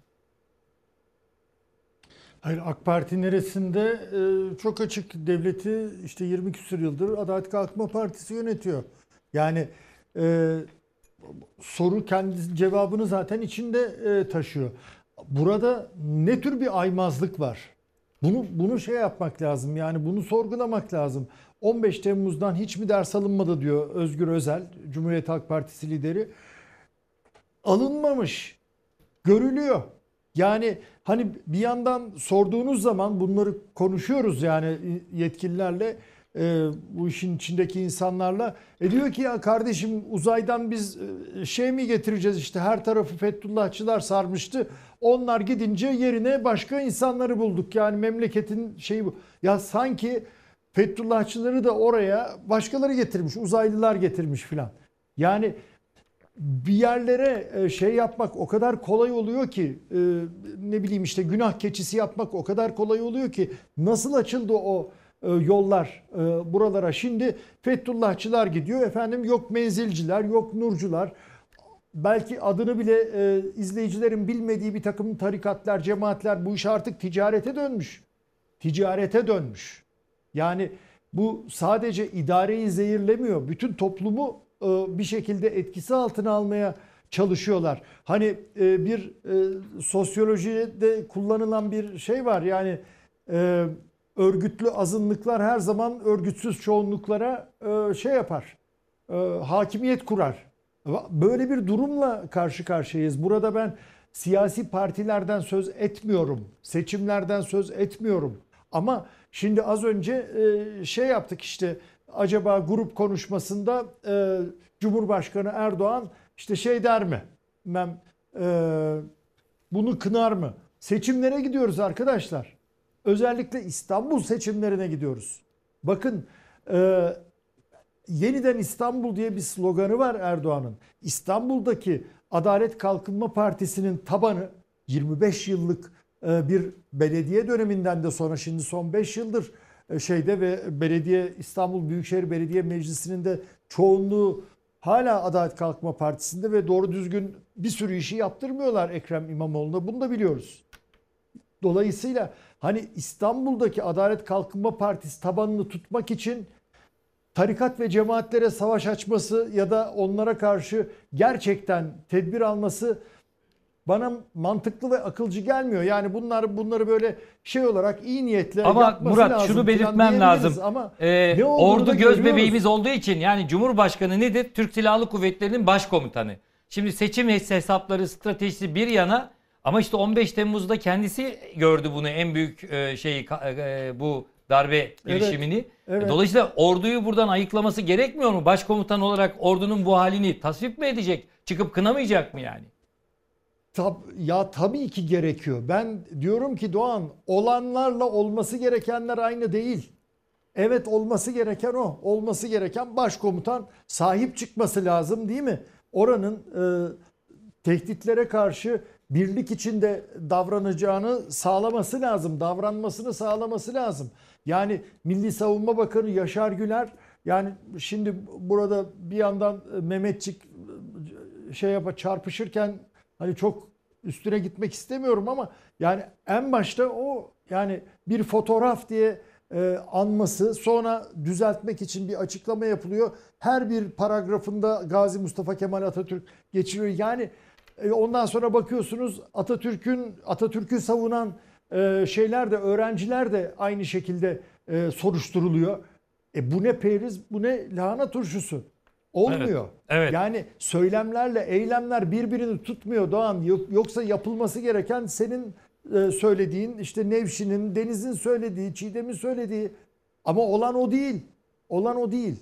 Hayır AK Parti neresinde e, çok açık devleti işte 20 küsur yıldır Adalet Kalkınma Partisi yönetiyor. Yani e, soru kendi cevabını zaten içinde e, taşıyor. Burada ne tür bir aymazlık var? Bunu bunu şey yapmak lazım. Yani bunu sorgulamak lazım. 15 Temmuz'dan hiç mi ders alınmadı diyor Özgür Özel, Cumhuriyet Halk Partisi lideri. Alınmamış. Görülüyor. Yani hani bir yandan sorduğunuz zaman bunları konuşuyoruz yani yetkililerle e, bu işin içindeki insanlarla. E diyor ki ya kardeşim uzaydan biz e, şey mi getireceğiz işte her tarafı Fethullahçılar sarmıştı. Onlar gidince yerine başka insanları bulduk. Yani memleketin şeyi bu. Ya sanki Fethullahçıları da oraya başkaları getirmiş. Uzaylılar getirmiş filan. Yani bir yerlere e, şey yapmak o kadar kolay oluyor ki e, ne bileyim işte günah keçisi yapmak o kadar kolay oluyor ki nasıl açıldı o yollar buralara. Şimdi Fethullahçılar gidiyor. Efendim yok menzilciler yok nurcular. Belki adını bile izleyicilerin bilmediği bir takım tarikatlar cemaatler bu iş artık ticarete dönmüş. Ticarete dönmüş. Yani bu sadece idareyi zehirlemiyor. Bütün toplumu e, bir şekilde etkisi altına almaya çalışıyorlar. Hani e, bir e, sosyolojide kullanılan bir şey var. Yani örgütlü azınlıklar her zaman örgütsüz çoğunluklara şey yapar, hakimiyet kurar. Böyle bir durumla karşı karşıyayız. Burada ben siyasi partilerden söz etmiyorum, seçimlerden söz etmiyorum. Ama şimdi az önce şey yaptık işte acaba grup konuşmasında e, Cumhurbaşkanı Erdoğan işte şey der mi? E, bunu kınar mı? Seçimlere gidiyoruz arkadaşlar. Özellikle İstanbul seçimlerine gidiyoruz. Bakın e, yeniden İstanbul diye bir sloganı var Erdoğan'ın. İstanbul'daki Adalet Kalkınma Partisi'nin tabanı 25 yıllık e, bir belediye döneminden de sonra şimdi son 5 yıldır e, şeyde ve belediye İstanbul Büyükşehir Belediye Meclisi'nin de çoğunluğu hala Adalet Kalkınma Partisi'nde ve doğru düzgün bir sürü işi yaptırmıyorlar Ekrem İmamoğlu'na. Bunu da biliyoruz. Dolayısıyla hani İstanbul'daki Adalet Kalkınma Partisi tabanını tutmak için tarikat ve cemaatlere savaş açması ya da onlara karşı gerçekten tedbir alması bana mantıklı ve akılcı gelmiyor. Yani bunlar bunları böyle şey olarak iyi niyetle ama yapması Murat lazım. şunu falan belirtmem lazım. Ama Ee, ne ordu göz görüyoruz. bebeğimiz olduğu için yani Cumhurbaşkanı nedir? Türk Silahlı Kuvvetleri'nin başkomutanı. Şimdi seçim hesapları stratejisi bir yana ama işte 15 Temmuz'da kendisi gördü bunu en büyük e, şeyi e, bu darbe Evet, girişimini. evet. Dolayısıyla orduyu buradan ayıklaması gerekmiyor mu? Başkomutan olarak ordunun bu halini tasvip mi edecek? Çıkıp kınamayacak mı yani? Tab ya tabii ki gerekiyor. Ben diyorum ki Doğan olanlarla olması gerekenler aynı değil. Evet olması gereken o. Olması gereken başkomutan sahip çıkması lazım değil mi? Oranın e, tehditlere karşı birlik içinde davranacağını sağlaması lazım. Davranmasını sağlaması lazım. Yani Milli Savunma Bakanı Yaşar Güler yani şimdi burada bir yandan Mehmetçik şey yapa çarpışırken hani çok üstüne gitmek istemiyorum ama yani en başta o yani bir fotoğraf diye e, anması sonra düzeltmek için bir açıklama yapılıyor. Her bir paragrafında Gazi Mustafa Kemal Atatürk geçiriyor. Yani e, ondan sonra bakıyorsunuz Atatürk'ün Atatürk'ü savunan e, şeyler de öğrenciler de aynı şekilde e, soruşturuluyor. E bu ne periz, bu ne lahana turşusu. Olmuyor. Evet, evet. Yani söylemlerle eylemler birbirini tutmuyor Doğan. Yok- Yoksa yapılması gereken senin e, söylediğin, işte Nevşin'in, Deniz'in söylediği, Çiğdem'in söylediği. Ama olan o değil. Olan o değil.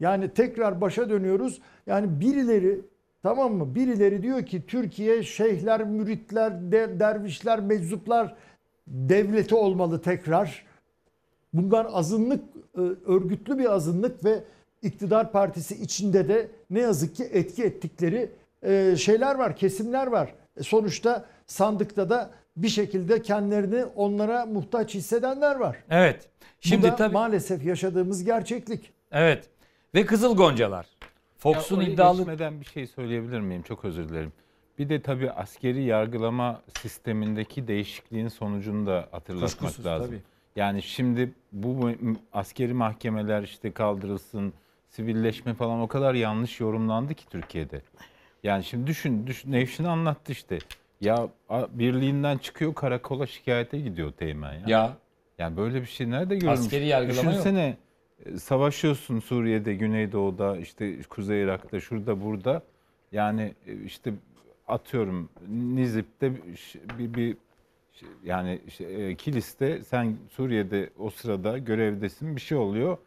Yani tekrar başa dönüyoruz. Yani birileri tamam mı? Birileri diyor ki Türkiye şeyhler, müritler, de- dervişler, meczuplar devleti olmalı tekrar. Bunlar azınlık, e, örgütlü bir azınlık ve iktidar partisi içinde de ne yazık ki etki ettikleri e, şeyler var, kesimler var. E, Sonuçta sandıkta da bir şekilde kendilerini onlara muhtaç hissedenler var. Evet. Şimdi Bu da tabii maalesef yaşadığımız gerçeklik. evet. Ve Kızıl Goncalar. Fox'un iddialı geçmeden bir şey söyleyebilir miyim? Çok özür dilerim. Bir de tabii askeri yargılama sistemindeki değişikliğin sonucunu da hatırlatmak Kuşkusuz, lazım. tabii. Yani şimdi bu askeri mahkemeler işte kaldırılsın, sivilleşme falan o kadar yanlış yorumlandı ki Türkiye'de. Yani şimdi düşün, düşün Nevşin anlattı işte. Ya birliğinden çıkıyor karakola şikayete gidiyor Teğmen ya. Ya. Yani böyle bir şey nerede görülmüş? Askeri yargılama yok. Düşünsene e, savaşıyorsun Suriye'de, Güneydoğu'da, işte Kuzey Irak'ta, şurada burada. Yani e, işte atıyorum Nizip'te bir, bir, yani şey, e, Kilis'te sen Suriye'de o sırada görevdesin bir şey oluyor.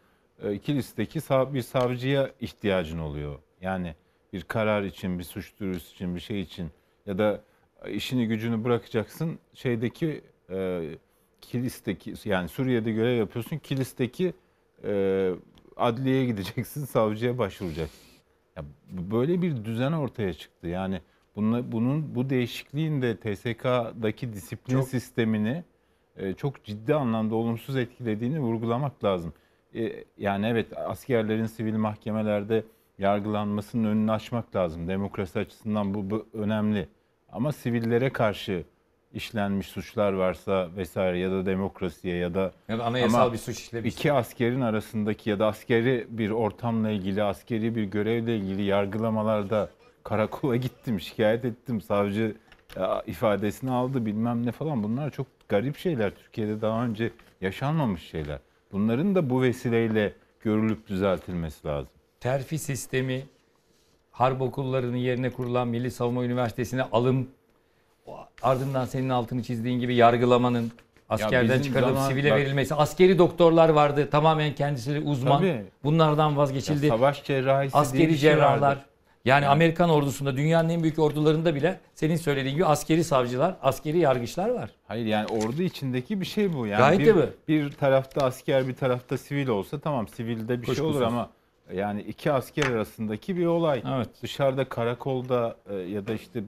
E, Kilis'teki bir savcıya ihtiyacın oluyor. Yani bir karar için, bir suç duyurusu için, bir şey için ya da işini gücünü bırakacaksın şeydeki e, Kilis'teki yani Suriye'de görev yapıyorsun. Kilis'teki e, adliyeye gideceksin, [laughs] savcıya başvuracaksın. Ya böyle bir düzen ortaya çıktı. Yani bunun, bunun bu değişikliğin de TSK'daki disiplin Çok- sistemini e, çok ciddi anlamda olumsuz etkilediğini vurgulamak lazım. E, yani evet askerlerin sivil mahkemelerde yargılanmasının önünü açmak lazım. Demokrasi açısından bu, bu önemli. Ama sivillere karşı işlenmiş suçlar varsa vesaire ya da demokrasiye ya da Ya da anayasal Ama bir suç işlemişse. iki askerin arasındaki ya da askeri bir ortamla ilgili, askeri bir görevle ilgili yargılamalarda karakola [laughs] gittim, şikayet ettim, savcı ya, ifadesini aldı bilmem ne falan. Bunlar çok garip şeyler. Türkiye'de daha önce yaşanmamış şeyler. Bunların da bu vesileyle görülüp düzeltilmesi lazım. terfi sistemi, harp okullarının yerine kurulan Milli Savunma Üniversitesi'ne alım, ardından senin altını çizdiğin gibi yargılamanın askerden bizim çıkarılıp sivile bak- verilmesi. Askeri doktorlar vardı. Tamamen kendisi uzman. Tabii. Bunlardan vazgeçildi. Ya savaş cerrahisi diye askeri şey cerrahlar. vardır. Yani Yani- Amerikan ordusunda, dünyanın en büyük ordularında bile senin söylediğin gibi askeri savcılar, askeri yargıçlar var. Hayır yani ordu içindeki bir şey bu. Yani Gayet bir, tabii. bir tarafta asker bir tarafta sivil olsa tamam sivilde bir şey olur Kuşkusuz. ama yani iki asker arasındaki bir olay. Evet. Dışarıda karakolda e, ya da işte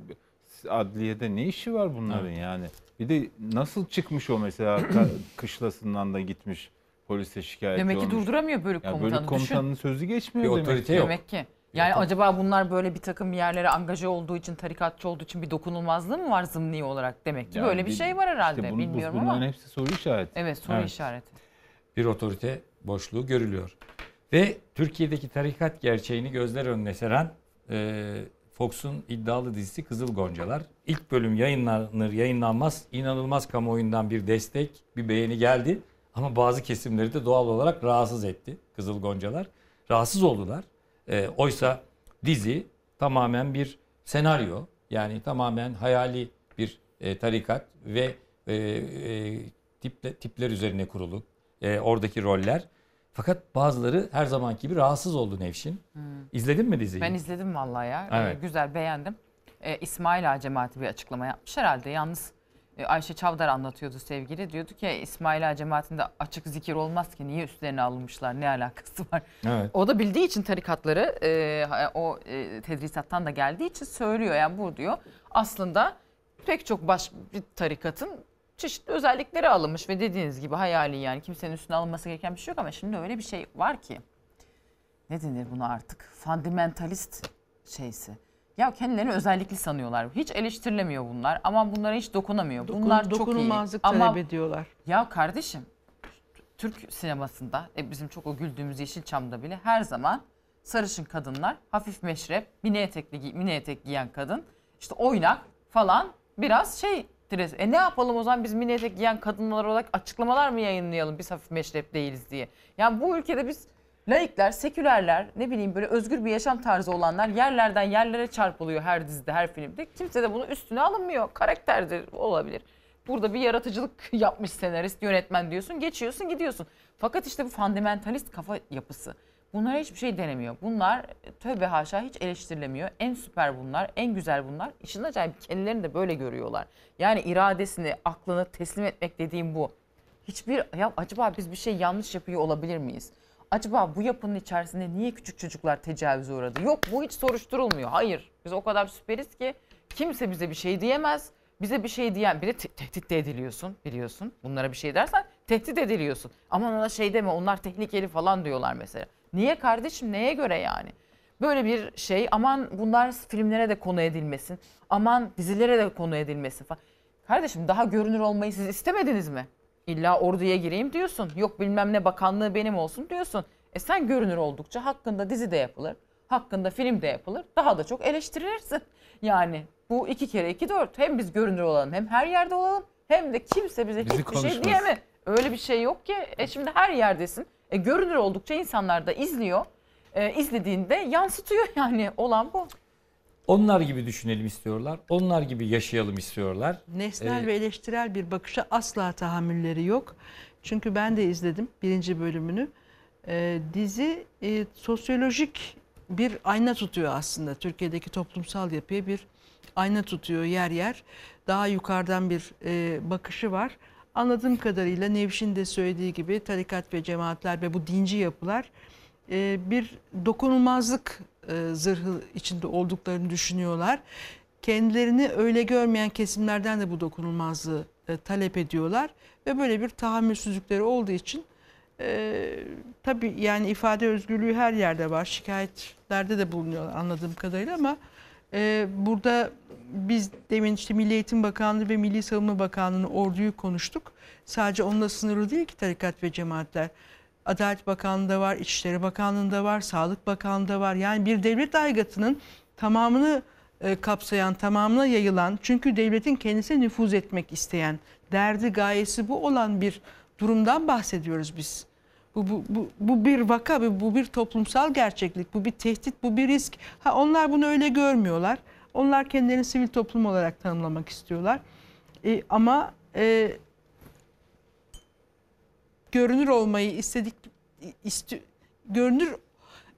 adliyede ne işi var bunların Evet. yani? Bir de nasıl çıkmış o mesela [clears throat] kışlasından da gitmiş polise şikayetçi Demek ki olmuş. durduramıyor bölük Ya komutanı. bölük komutanının Düşün. sözü geçmiyor Bir demek otorite ki. yok. Demek ki. Yani acaba bunlar böyle bir takım yerlere angaje olduğu için, tarikatçı olduğu için bir dokunulmazlığı mı var zımni olarak? Demek ki Yani böyle bir bil- şey var herhalde. işte bu- bu- Bilmiyorum bunların ama. hepsi soru işareti. Evet soru Evet. işareti. bir otorite boşluğu görülüyor. Ve Türkiye'deki tarikat gerçeğini gözler önüne seren e, Fox'un iddialı dizisi Kızıl Goncalar. İlk bölüm yayınlanır yayınlanmaz inanılmaz kamuoyundan bir destek, bir beğeni geldi. Ama bazı kesimleri de doğal olarak rahatsız etti Kızıl Goncalar. Rahatsız oldular. E, oysa dizi tamamen bir senaryo. Yani tamamen hayali bir e, tarikat ve e, e, tiple, tipler üzerine kurulu e, oradaki roller. Fakat bazıları her zamanki gibi rahatsız oldu Nevşin. İzledin mi diziyi? Ben izledim vallahi ya. Ee, Evet. güzel beğendim. Ee, İsmail Ağa cemaati bir açıklama yapmış herhalde. Yalnız e, Ayşe Çavdar anlatıyordu sevgili. Diyordu ki İsmail Ağa cemaatinde açık zikir olmaz ki. Niye üstlerine alınmışlar? Ne alakası var? Evet. O da bildiği için tarikatları e, o e, tedrisattan da geldiği için söylüyor. Yani bu diyor aslında pek çok baş bir tarikatın çeşitli özellikleri alınmış ve dediğiniz gibi hayali yani kimsenin üstüne alınması gereken bir şey yok ama şimdi öyle bir şey var ki ne denir buna artık? Fundamentalist şeysi. Ya kendilerini özellikli sanıyorlar. Hiç eleştirilemiyor bunlar ama bunlara hiç dokunamıyor. Dokun- bunlar çok iyi. Ama talep ediyorlar. ya kardeşim Türk sinemasında e, bizim çok o güldüğümüz Yeşilçam'da bile her zaman sarışın kadınlar hafif meşrep, mini etekli mini etek giyen kadın işte oynak falan biraz şey stres. E ne yapalım o zaman biz mini etek giyen kadınlar olarak açıklamalar mı yayınlayalım biz hafif meşrep değiliz diye. Yani bu ülkede biz laikler, sekülerler, ne bileyim böyle özgür bir yaşam tarzı olanlar yerlerden yerlere çarpılıyor her dizide, her filmde. Kimse de bunu üstüne alınmıyor. Karakterdir olabilir. Burada bir yaratıcılık [laughs] yapmış senarist, yönetmen diyorsun, geçiyorsun, gidiyorsun. Fakat işte bu fundamentalist kafa yapısı. Bunlar hiçbir şey denemiyor. Bunlar tövbe haşa hiç eleştirilemiyor. En süper bunlar, en güzel bunlar. İşin acayip kendilerini de böyle görüyorlar. Yani iradesini, aklını teslim etmek dediğim bu. Hiçbir ya acaba biz bir şey yanlış yapıyor olabilir miyiz? Acaba bu yapının içerisinde niye küçük çocuklar tecavüze uğradı? Yok bu hiç soruşturulmuyor. Hayır. Biz o kadar süperiz ki kimse bize bir şey diyemez. Bize bir şey diyen bir de te- tehdit de ediliyorsun biliyorsun. Bunlara bir şey dersen tehdit ediliyorsun. Aman ona şey deme onlar tehlikeli falan diyorlar mesela. Niye kardeşim neye göre yani? Böyle bir şey aman bunlar filmlere de konu edilmesin. Aman dizilere de konu edilmesin falan. Kardeşim daha görünür olmayı siz istemediniz mi? İlla orduya gireyim diyorsun. Yok bilmem ne bakanlığı benim olsun diyorsun. E sen görünür oldukça hakkında dizi de yapılır. Hakkında film de yapılır. Daha da çok eleştirilirsin. Yani bu iki kere iki dört. Hem biz görünür olalım hem her yerde olalım. Hem de kimse bize Bizi hiçbir şey konuşmaz. diyemez. Öyle bir şey yok ki. E şimdi her yerdesin. E görünür oldukça insanlar da izliyor. E, izlediğinde yansıtıyor [laughs] yani olan bu. Onlar gibi düşünelim istiyorlar. Onlar gibi yaşayalım istiyorlar. Nesnel Ee, ve eleştirel bir bakışa asla tahammülleri yok. Çünkü ben de izledim birinci bölümünü. Ee, dizi e, sosyolojik bir ayna tutuyor aslında. Türkiye'deki toplumsal yapıya bir ayna tutuyor yer yer. Daha yukarıdan bir e, bakışı var. Anladığım kadarıyla Nevşin de söylediği gibi tarikat ve cemaatler ve bu dinci yapılar e, bir dokunulmazlık e, zırhı içinde olduklarını düşünüyorlar. Kendilerini öyle görmeyen kesimlerden de bu dokunulmazlığı e, talep ediyorlar ve böyle bir tahammülsüzlükleri olduğu için e, tabii yani ifade özgürlüğü her yerde var. Şikayetlerde de bulunuyor anladığım kadarıyla ama e, burada biz demin işte Milli Eğitim Bakanlığı ve Milli Savunma Bakanlığı'nın orduyu konuştuk. Sadece onunla sınırlı değil ki tarikat ve cemaatler. Adalet Bakanlığı'nda var, İçişleri Bakanlığı'nda var, Sağlık Bakanlığı'nda var. Yani bir devlet aygıtının tamamını e, kapsayan, tamamına yayılan çünkü devletin kendisine nüfuz etmek isteyen, derdi gayesi bu olan bir durumdan bahsediyoruz biz. Bu, bu, bu, bu bir vaka, bu, bir toplumsal gerçeklik, bu bir tehdit, bu bir risk. Ha, onlar bunu öyle görmüyorlar. Onlar kendilerini sivil toplum olarak tanımlamak istiyorlar. E, ama e, görünür olmayı istedik isti, görünür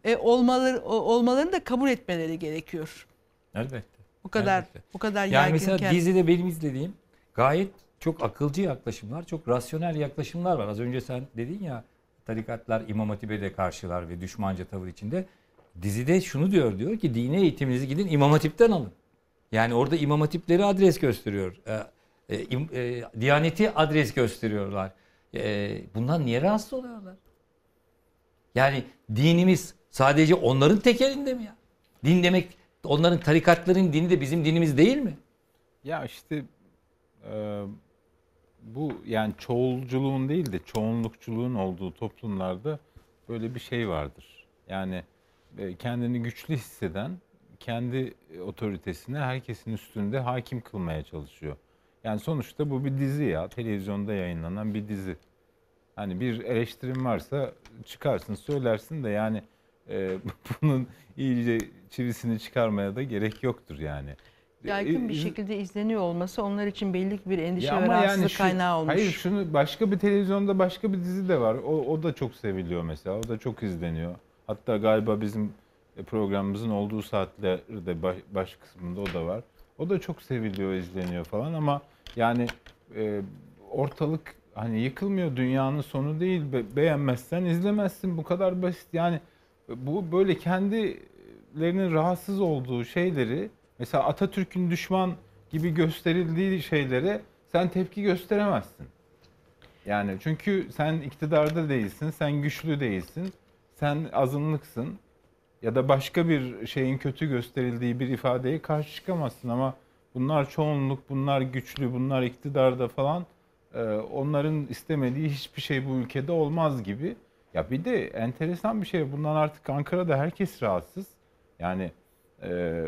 e, olmaları olmalarını da kabul etmeleri gerekiyor. Elbette. Bu kadar Elbette. bu kadar Yani mesela yaygınken. dizide benim izlediğim gayet çok akılcı yaklaşımlar, çok rasyonel yaklaşımlar var. Az önce sen dedin ya tarikatlar İmam Hatip'e de karşılar ve düşmanca tavır içinde. Dizide şunu diyor diyor ki dini eğitiminizi gidin İmam Hatip'ten alın. Yani orada İmam Hatipleri adres gösteriyor. Ee, e, im- e, Diyaneti adres gösteriyorlar. E, bundan niye rahatsız oluyorlar? Yani dinimiz sadece onların tek elinde mi ya? Din demek onların tarikatların dini de bizim dinimiz değil mi? Ya işte e, bu yani çoğulculuğun değil de çoğunlukçuluğun olduğu toplumlarda böyle bir şey vardır. Yani e, kendini güçlü hisseden kendi otoritesine herkesin üstünde hakim kılmaya çalışıyor. Yani sonuçta bu bir dizi ya. Televizyonda yayınlanan bir dizi. Hani bir eleştirim varsa çıkarsın söylersin de yani e, [laughs] bunun iyice çivisini çıkarmaya da gerek yoktur yani. Yaygın bir E, şekilde izleniyor olması onlar için belli bir endişe ya ve ama rahatsızlık şu- kaynağı olmuş. Hayır şunu başka bir televizyonda başka bir dizi de var. O, o da çok seviliyor mesela. O da çok izleniyor. Hatta galiba bizim programımızın olduğu saatlerde baş, baş kısmında o da var. O da çok seviliyor, izleniyor falan ama yani e, ortalık hani yıkılmıyor. Dünyanın sonu değil. Be- beğenmezsen izlemezsin. Bu kadar basit. Yani bu böyle kendilerinin rahatsız olduğu şeyleri mesela Atatürk'ün düşman gibi gösterildiği şeylere sen tepki gösteremezsin. Yani çünkü sen iktidarda değilsin, sen güçlü değilsin, sen azınlıksın ya da başka bir şeyin kötü gösterildiği bir ifadeye karşı çıkamazsın ama bunlar çoğunluk, bunlar güçlü, bunlar iktidarda falan e, onların istemediği hiçbir şey bu ülkede olmaz gibi. Ya bir de enteresan bir şey. Bundan artık Ankara'da herkes rahatsız. Yani e,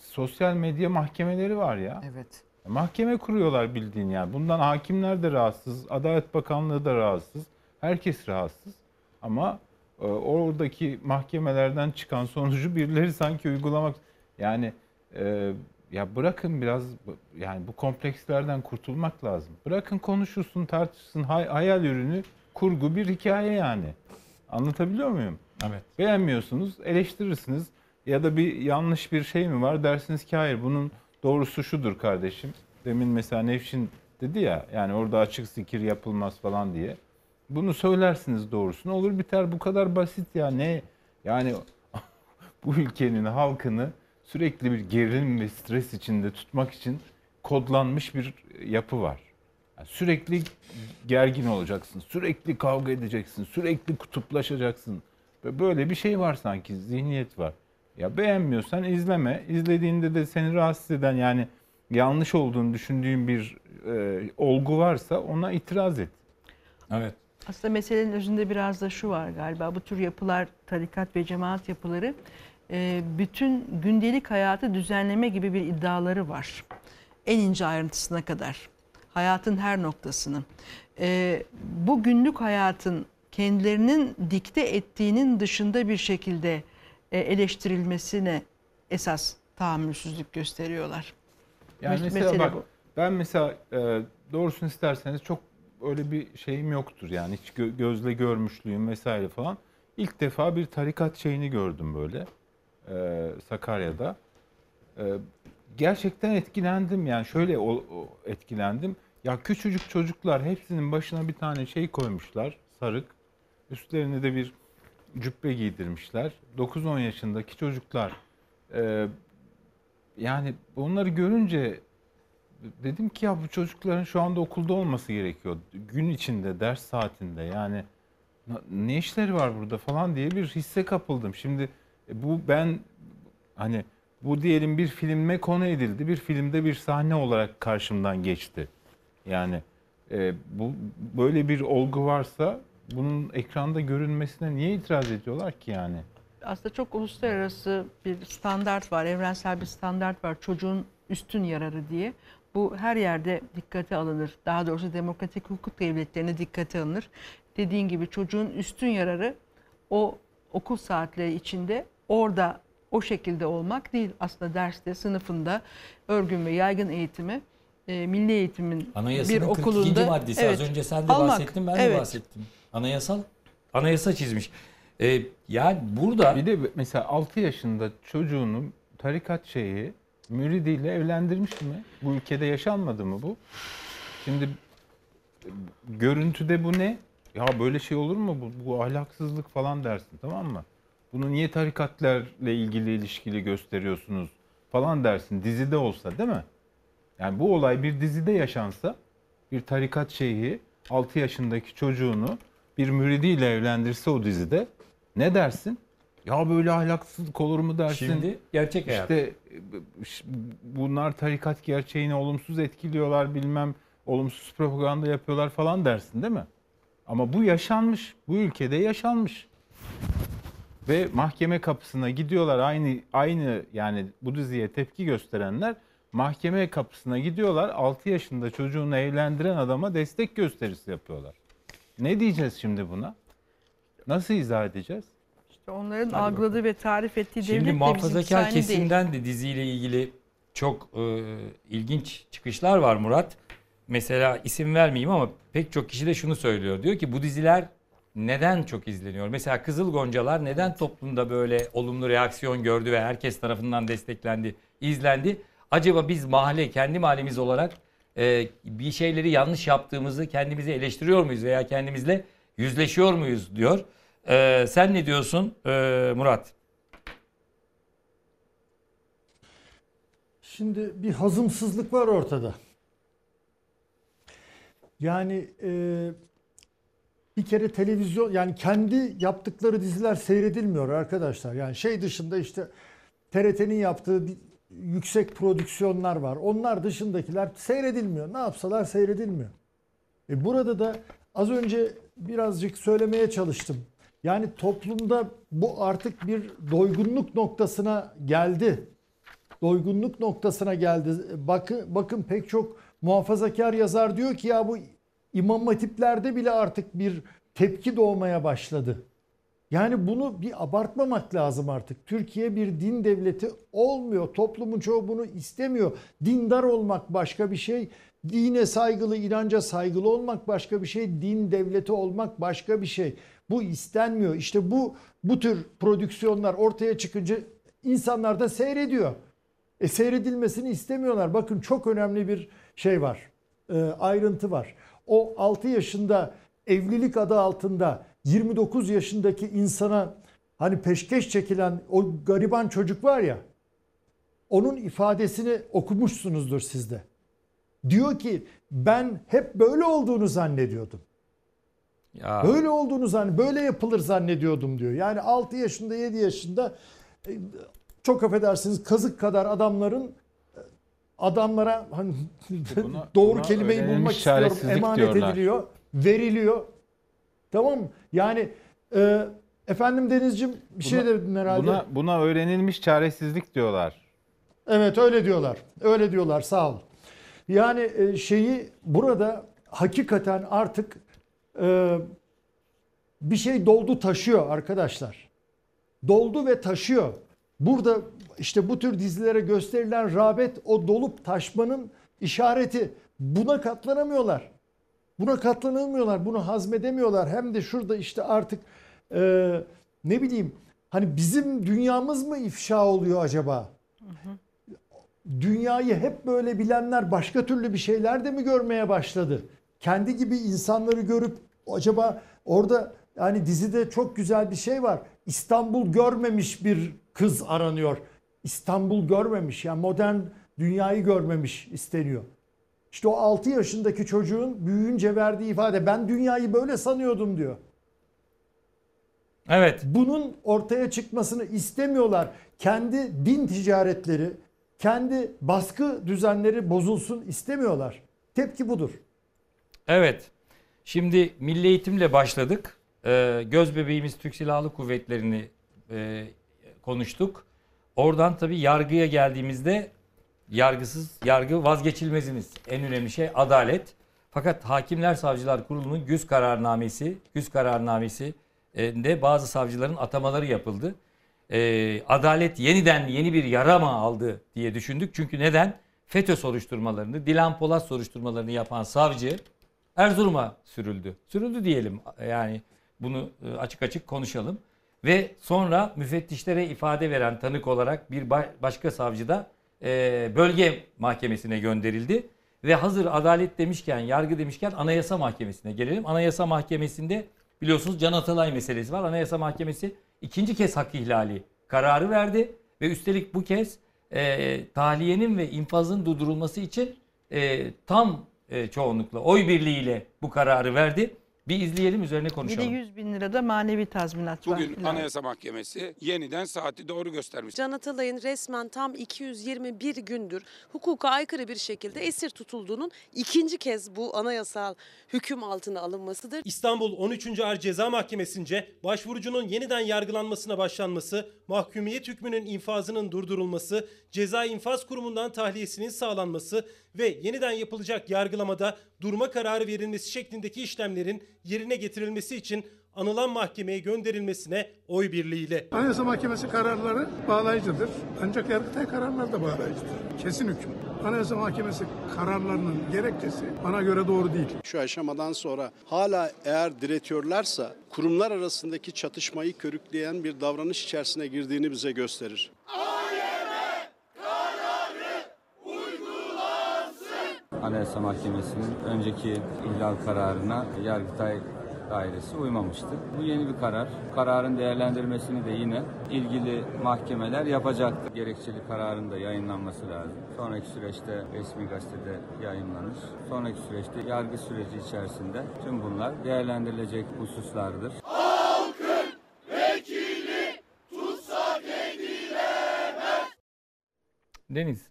sosyal medya mahkemeleri var ya. Evet. Mahkeme kuruyorlar bildiğin yani. Bundan hakimler de rahatsız, Adalet Bakanlığı da rahatsız. Herkes rahatsız. Ama e, oradaki mahkemelerden çıkan sonucu birileri sanki uygulamak yani e, ya bırakın biraz yani bu komplekslerden kurtulmak lazım. Bırakın konuşulsun, tartışsın. Hay- hayal ürünü, kurgu bir hikaye yani. Anlatabiliyor muyum? Evet. Beğenmiyorsunuz, eleştirirsiniz. Ya da bir yanlış bir şey mi var dersiniz ki hayır bunun doğrusu şudur kardeşim. Demin mesela Nevşin dedi ya yani orada açık zikir yapılmaz falan diye. Bunu söylersiniz doğrusunu olur biter bu kadar basit ya ne yani [laughs] bu ülkenin halkını sürekli bir gerilim ve stres içinde tutmak için kodlanmış bir yapı var. Yani sürekli gergin olacaksın, sürekli kavga edeceksin, sürekli kutuplaşacaksın. Böyle bir şey var sanki, zihniyet var. Ya beğenmiyorsan izleme. İzlediğinde de seni rahatsız eden yani yanlış olduğunu düşündüğün bir e, olgu varsa ona itiraz et. Evet. Aslında meselenin özünde biraz da şu var galiba. Bu tür yapılar, tarikat ve cemaat yapıları e, bütün gündelik hayatı düzenleme gibi bir iddiaları var. En ince ayrıntısına kadar. Hayatın her noktasını. E, bu günlük hayatın kendilerinin dikte ettiğinin dışında bir şekilde eleştirilmesine esas tahammülsüzlük gösteriyorlar. Yani Mes- mesela mesele bak bu. ben mesela e, doğrusunu isterseniz çok öyle bir şeyim yoktur yani hiç gö- gözle görmüşlüğüm vesaire falan. İlk defa bir tarikat şeyini gördüm böyle e, Sakarya'da. E, gerçekten etkilendim yani şöyle o, o etkilendim. Ya küçücük çocuklar hepsinin başına bir tane şey koymuşlar sarık. Üstlerine de bir cübbe giydirmişler. 9-10 yaşındaki çocuklar. E, yani onları görünce dedim ki ya bu çocukların şu anda okulda olması gerekiyor. Gün içinde, ders saatinde yani ne işleri var burada falan diye bir hisse kapıldım. Şimdi e, bu ben hani bu diyelim bir filme konu edildi. Bir filmde bir sahne olarak karşımdan geçti. Yani e, bu böyle bir olgu varsa bunun ekranda görünmesine niye itiraz ediyorlar ki yani? aslında çok uluslararası bir standart var, evrensel bir standart var çocuğun üstün yararı diye. Bu her yerde dikkate alınır. Daha doğrusu demokratik hukuk devletlerine dikkate alınır. Dediğin gibi çocuğun üstün yararı o okul saatleri içinde orada o şekilde olmak değil. Aslında derste, sınıfında örgün ve yaygın eğitimi e, milli eğitimin Anayasanın bir okulunda 42. maddesi evet, az önce sen de almak. bahsettin ben Evet. de bahsettim. Anayasal anayasa çizmiş. Ee, yani burada bir de mesela 6 yaşında çocuğunu tarikat şeyi müridiyle evlendirmiş mi? Bu ülkede yaşanmadı mı bu? Şimdi görüntüde bu ne? Ya böyle şey olur mu? Bu, bu ahlaksızlık falan dersin tamam mı? Bunu niye tarikatlarla ilgili ilişkili gösteriyorsunuz falan dersin. Dizide olsa değil mi? Yani bu olay bir dizide yaşansa bir tarikat şeyhi 6 yaşındaki çocuğunu bir müridiyle evlendirse o dizide ne dersin? Ya böyle ahlaksızlık olur mu dersin? Şimdi gerçek hayat. İşte bunlar tarikat gerçeğini olumsuz etkiliyorlar bilmem olumsuz propaganda yapıyorlar falan dersin değil mi? Ama bu yaşanmış. Bu ülkede yaşanmış. Ve mahkeme kapısına gidiyorlar aynı aynı yani bu diziye tepki gösterenler mahkeme kapısına gidiyorlar 6 yaşında çocuğunu evlendiren adama destek gösterisi yapıyorlar. Ne diyeceğiz şimdi buna? Nasıl izah edeceğiz? İşte onların Hadi algıladığı ve tarif ettiği Şimdi devlet de muhafazakar aynı değil. kesimden de diziyle ilgili çok e, ilginç çıkışlar var Murat. Mesela isim vermeyeyim ama pek çok kişi de şunu söylüyor. Diyor ki bu diziler neden çok izleniyor? Mesela Kızıl Goncalar neden toplumda böyle olumlu reaksiyon gördü ve herkes tarafından desteklendi, izlendi? Acaba biz mahalle, kendi mahallemiz olarak e, bir şeyleri yanlış yaptığımızı kendimizi eleştiriyor muyuz veya kendimizle yüzleşiyor muyuz diyor. E, sen ne diyorsun e, Murat? Şimdi bir hazımsızlık var ortada. Yani e, bir kere televizyon yani kendi yaptıkları diziler seyredilmiyor arkadaşlar. Yani şey dışında işte TRT'nin yaptığı yüksek prodüksiyonlar var. Onlar dışındakiler seyredilmiyor. Ne yapsalar seyredilmiyor. E burada da az önce birazcık söylemeye çalıştım. Yani toplumda bu artık bir doygunluk noktasına geldi. Doygunluk noktasına geldi. Bakın bakın pek çok muhafazakar yazar diyor ki ya bu imam hatiplerde bile artık bir tepki doğmaya başladı. Yani bunu bir abartmamak lazım artık. Türkiye bir din devleti olmuyor. Toplumun çoğu bunu istemiyor. Dindar olmak başka bir şey. Dine saygılı, inanca saygılı olmak başka bir şey. Din devleti olmak başka bir şey. Bu istenmiyor. İşte bu bu tür prodüksiyonlar ortaya çıkınca insanlar da seyrediyor. E seyredilmesini istemiyorlar. Bakın çok önemli bir şey var. E, ayrıntı var. O 6 yaşında evlilik adı altında 29 yaşındaki insana hani peşkeş çekilen o gariban çocuk var ya onun ifadesini okumuşsunuzdur sizde. Diyor ki ben hep böyle olduğunu zannediyordum. Ya. Böyle olduğunu zann böyle yapılır zannediyordum diyor. Yani 6 yaşında 7 yaşında e, çok affedersiniz kazık kadar adamların e, adamlara hani buna- [laughs] doğru buna kelimeyi bulmak istiyorum. Emanet diyorlar. ediliyor, veriliyor. Tamam mı? Yani e, efendim Denizciğim bir şey Buna- dedin herhalde. Buna, buna öğrenilmiş çaresizlik diyorlar. Evet öyle diyorlar. Öyle diyorlar sağ ol. Yani e, şeyi burada hakikaten artık e, bir şey doldu taşıyor arkadaşlar. Doldu ve taşıyor. Burada işte bu tür dizilere gösterilen rağbet o dolup taşmanın işareti. Buna katlanamıyorlar. Buna katlanamıyorlar. Bunu hazmedemiyorlar. Hem de şurada işte artık e, ne bileyim hani bizim dünyamız mı ifşa oluyor acaba? dünyayı hep böyle bilenler başka türlü bir şeyler de mi görmeye başladı? Kendi gibi insanları görüp acaba orada yani dizide çok güzel bir şey var. İstanbul görmemiş bir kız aranıyor. İstanbul görmemiş yani modern dünyayı görmemiş isteniyor. İşte o 6 yaşındaki çocuğun büyüyünce verdiği ifade ben dünyayı böyle sanıyordum diyor. Evet. Bunun ortaya çıkmasını istemiyorlar. Kendi din ticaretleri, kendi baskı düzenleri bozulsun istemiyorlar. Tepki budur. Evet. Şimdi milli eğitimle başladık. Ee, göz bebeğimiz Türk Silahlı Kuvvetleri'ni e, konuştuk. Oradan tabii yargıya geldiğimizde yargısız yargı vazgeçilmezimiz. En önemli şey adalet. Fakat Hakimler Savcılar Kurulu'nun güz kararnamesi, güz kararnamesi e, de bazı savcıların atamaları yapıldı. Ee, adalet yeniden yeni bir yara mı aldı diye düşündük. Çünkü neden? FETÖ soruşturmalarını, Dilan Polat soruşturmalarını yapan savcı Erzurum'a sürüldü. Sürüldü diyelim yani bunu e, açık açık konuşalım. Ve sonra müfettişlere ifade veren tanık olarak bir ba- başka savcı da e, bölge mahkemesine gönderildi. Ve hazır adalet demişken, yargı demişken Anayasa Mahkemesi'ne gelelim. Anayasa Mahkemesi'nde biliyorsunuz Can Atalay meselesi var. Anayasa Mahkemesi ikinci kez hak ihlali kararı verdi. Ve üstelik bu kez e, tahliyenin ve infazın durdurulması için e, tam e, çoğunlukla oy birliğiyle bu kararı verdi. Bir izleyelim üzerine Bir de konuşalım. 100 bin lirada manevi tazminat var. Bugün filan. Anayasa Mahkemesi yeniden saati doğru göstermiş. Can Atalay'ın resmen tam 221 gündür hukuka aykırı bir şekilde esir tutulduğunun ikinci kez bu anayasal hüküm altına alınmasıdır. İstanbul 13. Ağır Ceza Mahkemesi'nce başvurucunun yeniden yargılanmasına başlanması, mahkumiyet hükmünün infazının durdurulması, ceza infaz kurumundan tahliyesinin sağlanması ve yeniden yapılacak yargılamada durma kararı verilmesi şeklindeki işlemlerin yerine getirilmesi için anılan mahkemeye gönderilmesine oy birliğiyle. Anayasa Mahkemesi kararları bağlayıcıdır. Ancak Yargıtay kararları da bağlayıcıdır. Kesin hüküm. Anayasa Mahkemesi kararlarının gerekçesi bana göre doğru değil. Şu aşamadan sonra hala eğer diretiyorlarsa kurumlar arasındaki çatışmayı körükleyen bir davranış içerisine girdiğini bize gösterir. Anayasa Mahkemesi'nin önceki ihlal kararına Yargıtay dairesi uymamıştı. Bu yeni bir karar. Kararın değerlendirmesini de yine ilgili mahkemeler yapacaktır. Gerekçeli kararın da yayınlanması lazım. Sonraki süreçte resmi gazetede yayınlanır. Sonraki süreçte yargı süreci içerisinde tüm bunlar değerlendirilecek hususlardır. Deniz,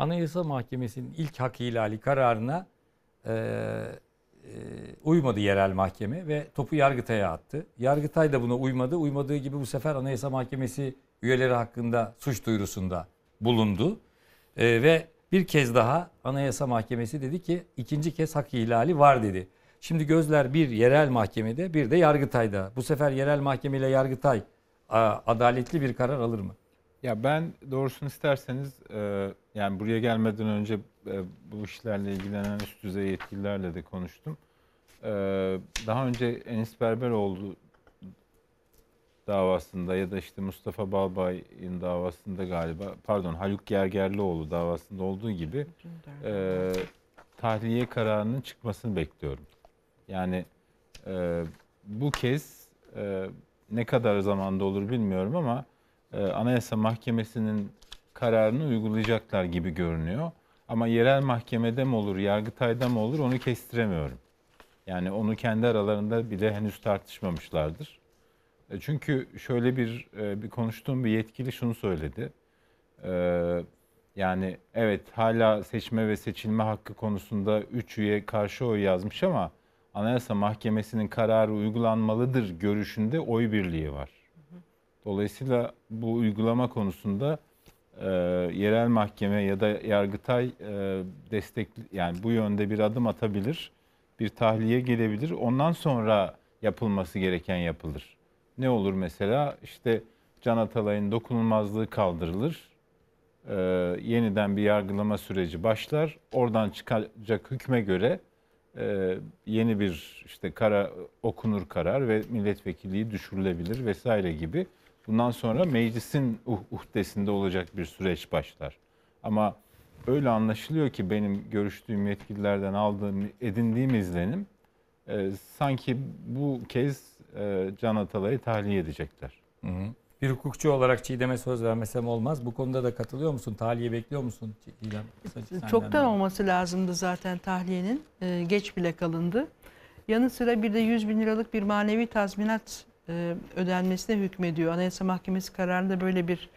Anayasa Mahkemesi'nin ilk hak ihlali kararına e, uymadı yerel mahkeme ve topu Yargıtay'a attı. Yargıtay da buna uymadı. Uymadığı gibi bu sefer Anayasa Mahkemesi üyeleri hakkında suç duyurusunda bulundu. E, ve bir kez daha Anayasa Mahkemesi dedi ki ikinci kez hak ihlali var dedi. Şimdi gözler bir yerel mahkemede bir de Yargıtay'da. Bu sefer yerel mahkeme ile Yargıtay adaletli bir karar alır mı? Ya ben doğrusunu isterseniz e, yani buraya gelmeden önce e, bu işlerle ilgilenen üst düzey yetkililerle de konuştum. E, daha önce Enis Berberoğlu davasında ya da işte Mustafa Balbay'ın davasında galiba pardon Haluk Gergerlioğlu davasında olduğu gibi e, tahliye kararının çıkmasını bekliyorum. Yani e, bu kez e, ne kadar zamanda olur bilmiyorum ama e, Anayasa Mahkemesi'nin kararını uygulayacaklar gibi görünüyor. Ama yerel mahkemede mi olur, Yargıtay'da mı olur onu kestiremiyorum. Yani onu kendi aralarında bile henüz tartışmamışlardır. E, çünkü şöyle bir e, bir konuştuğum bir yetkili şunu söyledi. E, yani evet hala seçme ve seçilme hakkı konusunda 3 üye karşı oy yazmış ama Anayasa Mahkemesi'nin kararı uygulanmalıdır görüşünde oy birliği var. Dolayısıyla bu uygulama konusunda e, yerel mahkeme ya da Yargıtay e, destek yani bu yönde bir adım atabilir, bir tahliye gelebilir. Ondan sonra yapılması gereken yapılır. Ne olur mesela? İşte Can Atalay'ın dokunulmazlığı kaldırılır. E, yeniden bir yargılama süreci başlar. Oradan çıkacak hükme göre e, yeni bir işte kara okunur karar ve milletvekilliği düşürülebilir vesaire gibi. Bundan sonra meclisin uh- uhdesinde olacak bir süreç başlar. Ama öyle anlaşılıyor ki benim görüştüğüm yetkililerden aldığım, edindiğim izlenim e, sanki bu kez e, Can Atalay'ı tahliye edecekler. Hı hı. Bir hukukçu olarak Çiğdem'e söz vermesem olmaz. Bu konuda da katılıyor musun? Tahliye bekliyor musun Çiğdem? Çoktan olması lazımdı zaten tahliyenin. Ee, geç bile kalındı. Yanı sıra bir de 100 bin liralık bir manevi tazminat e, ödenmesine hükmediyor. Anayasa Mahkemesi kararında böyle bir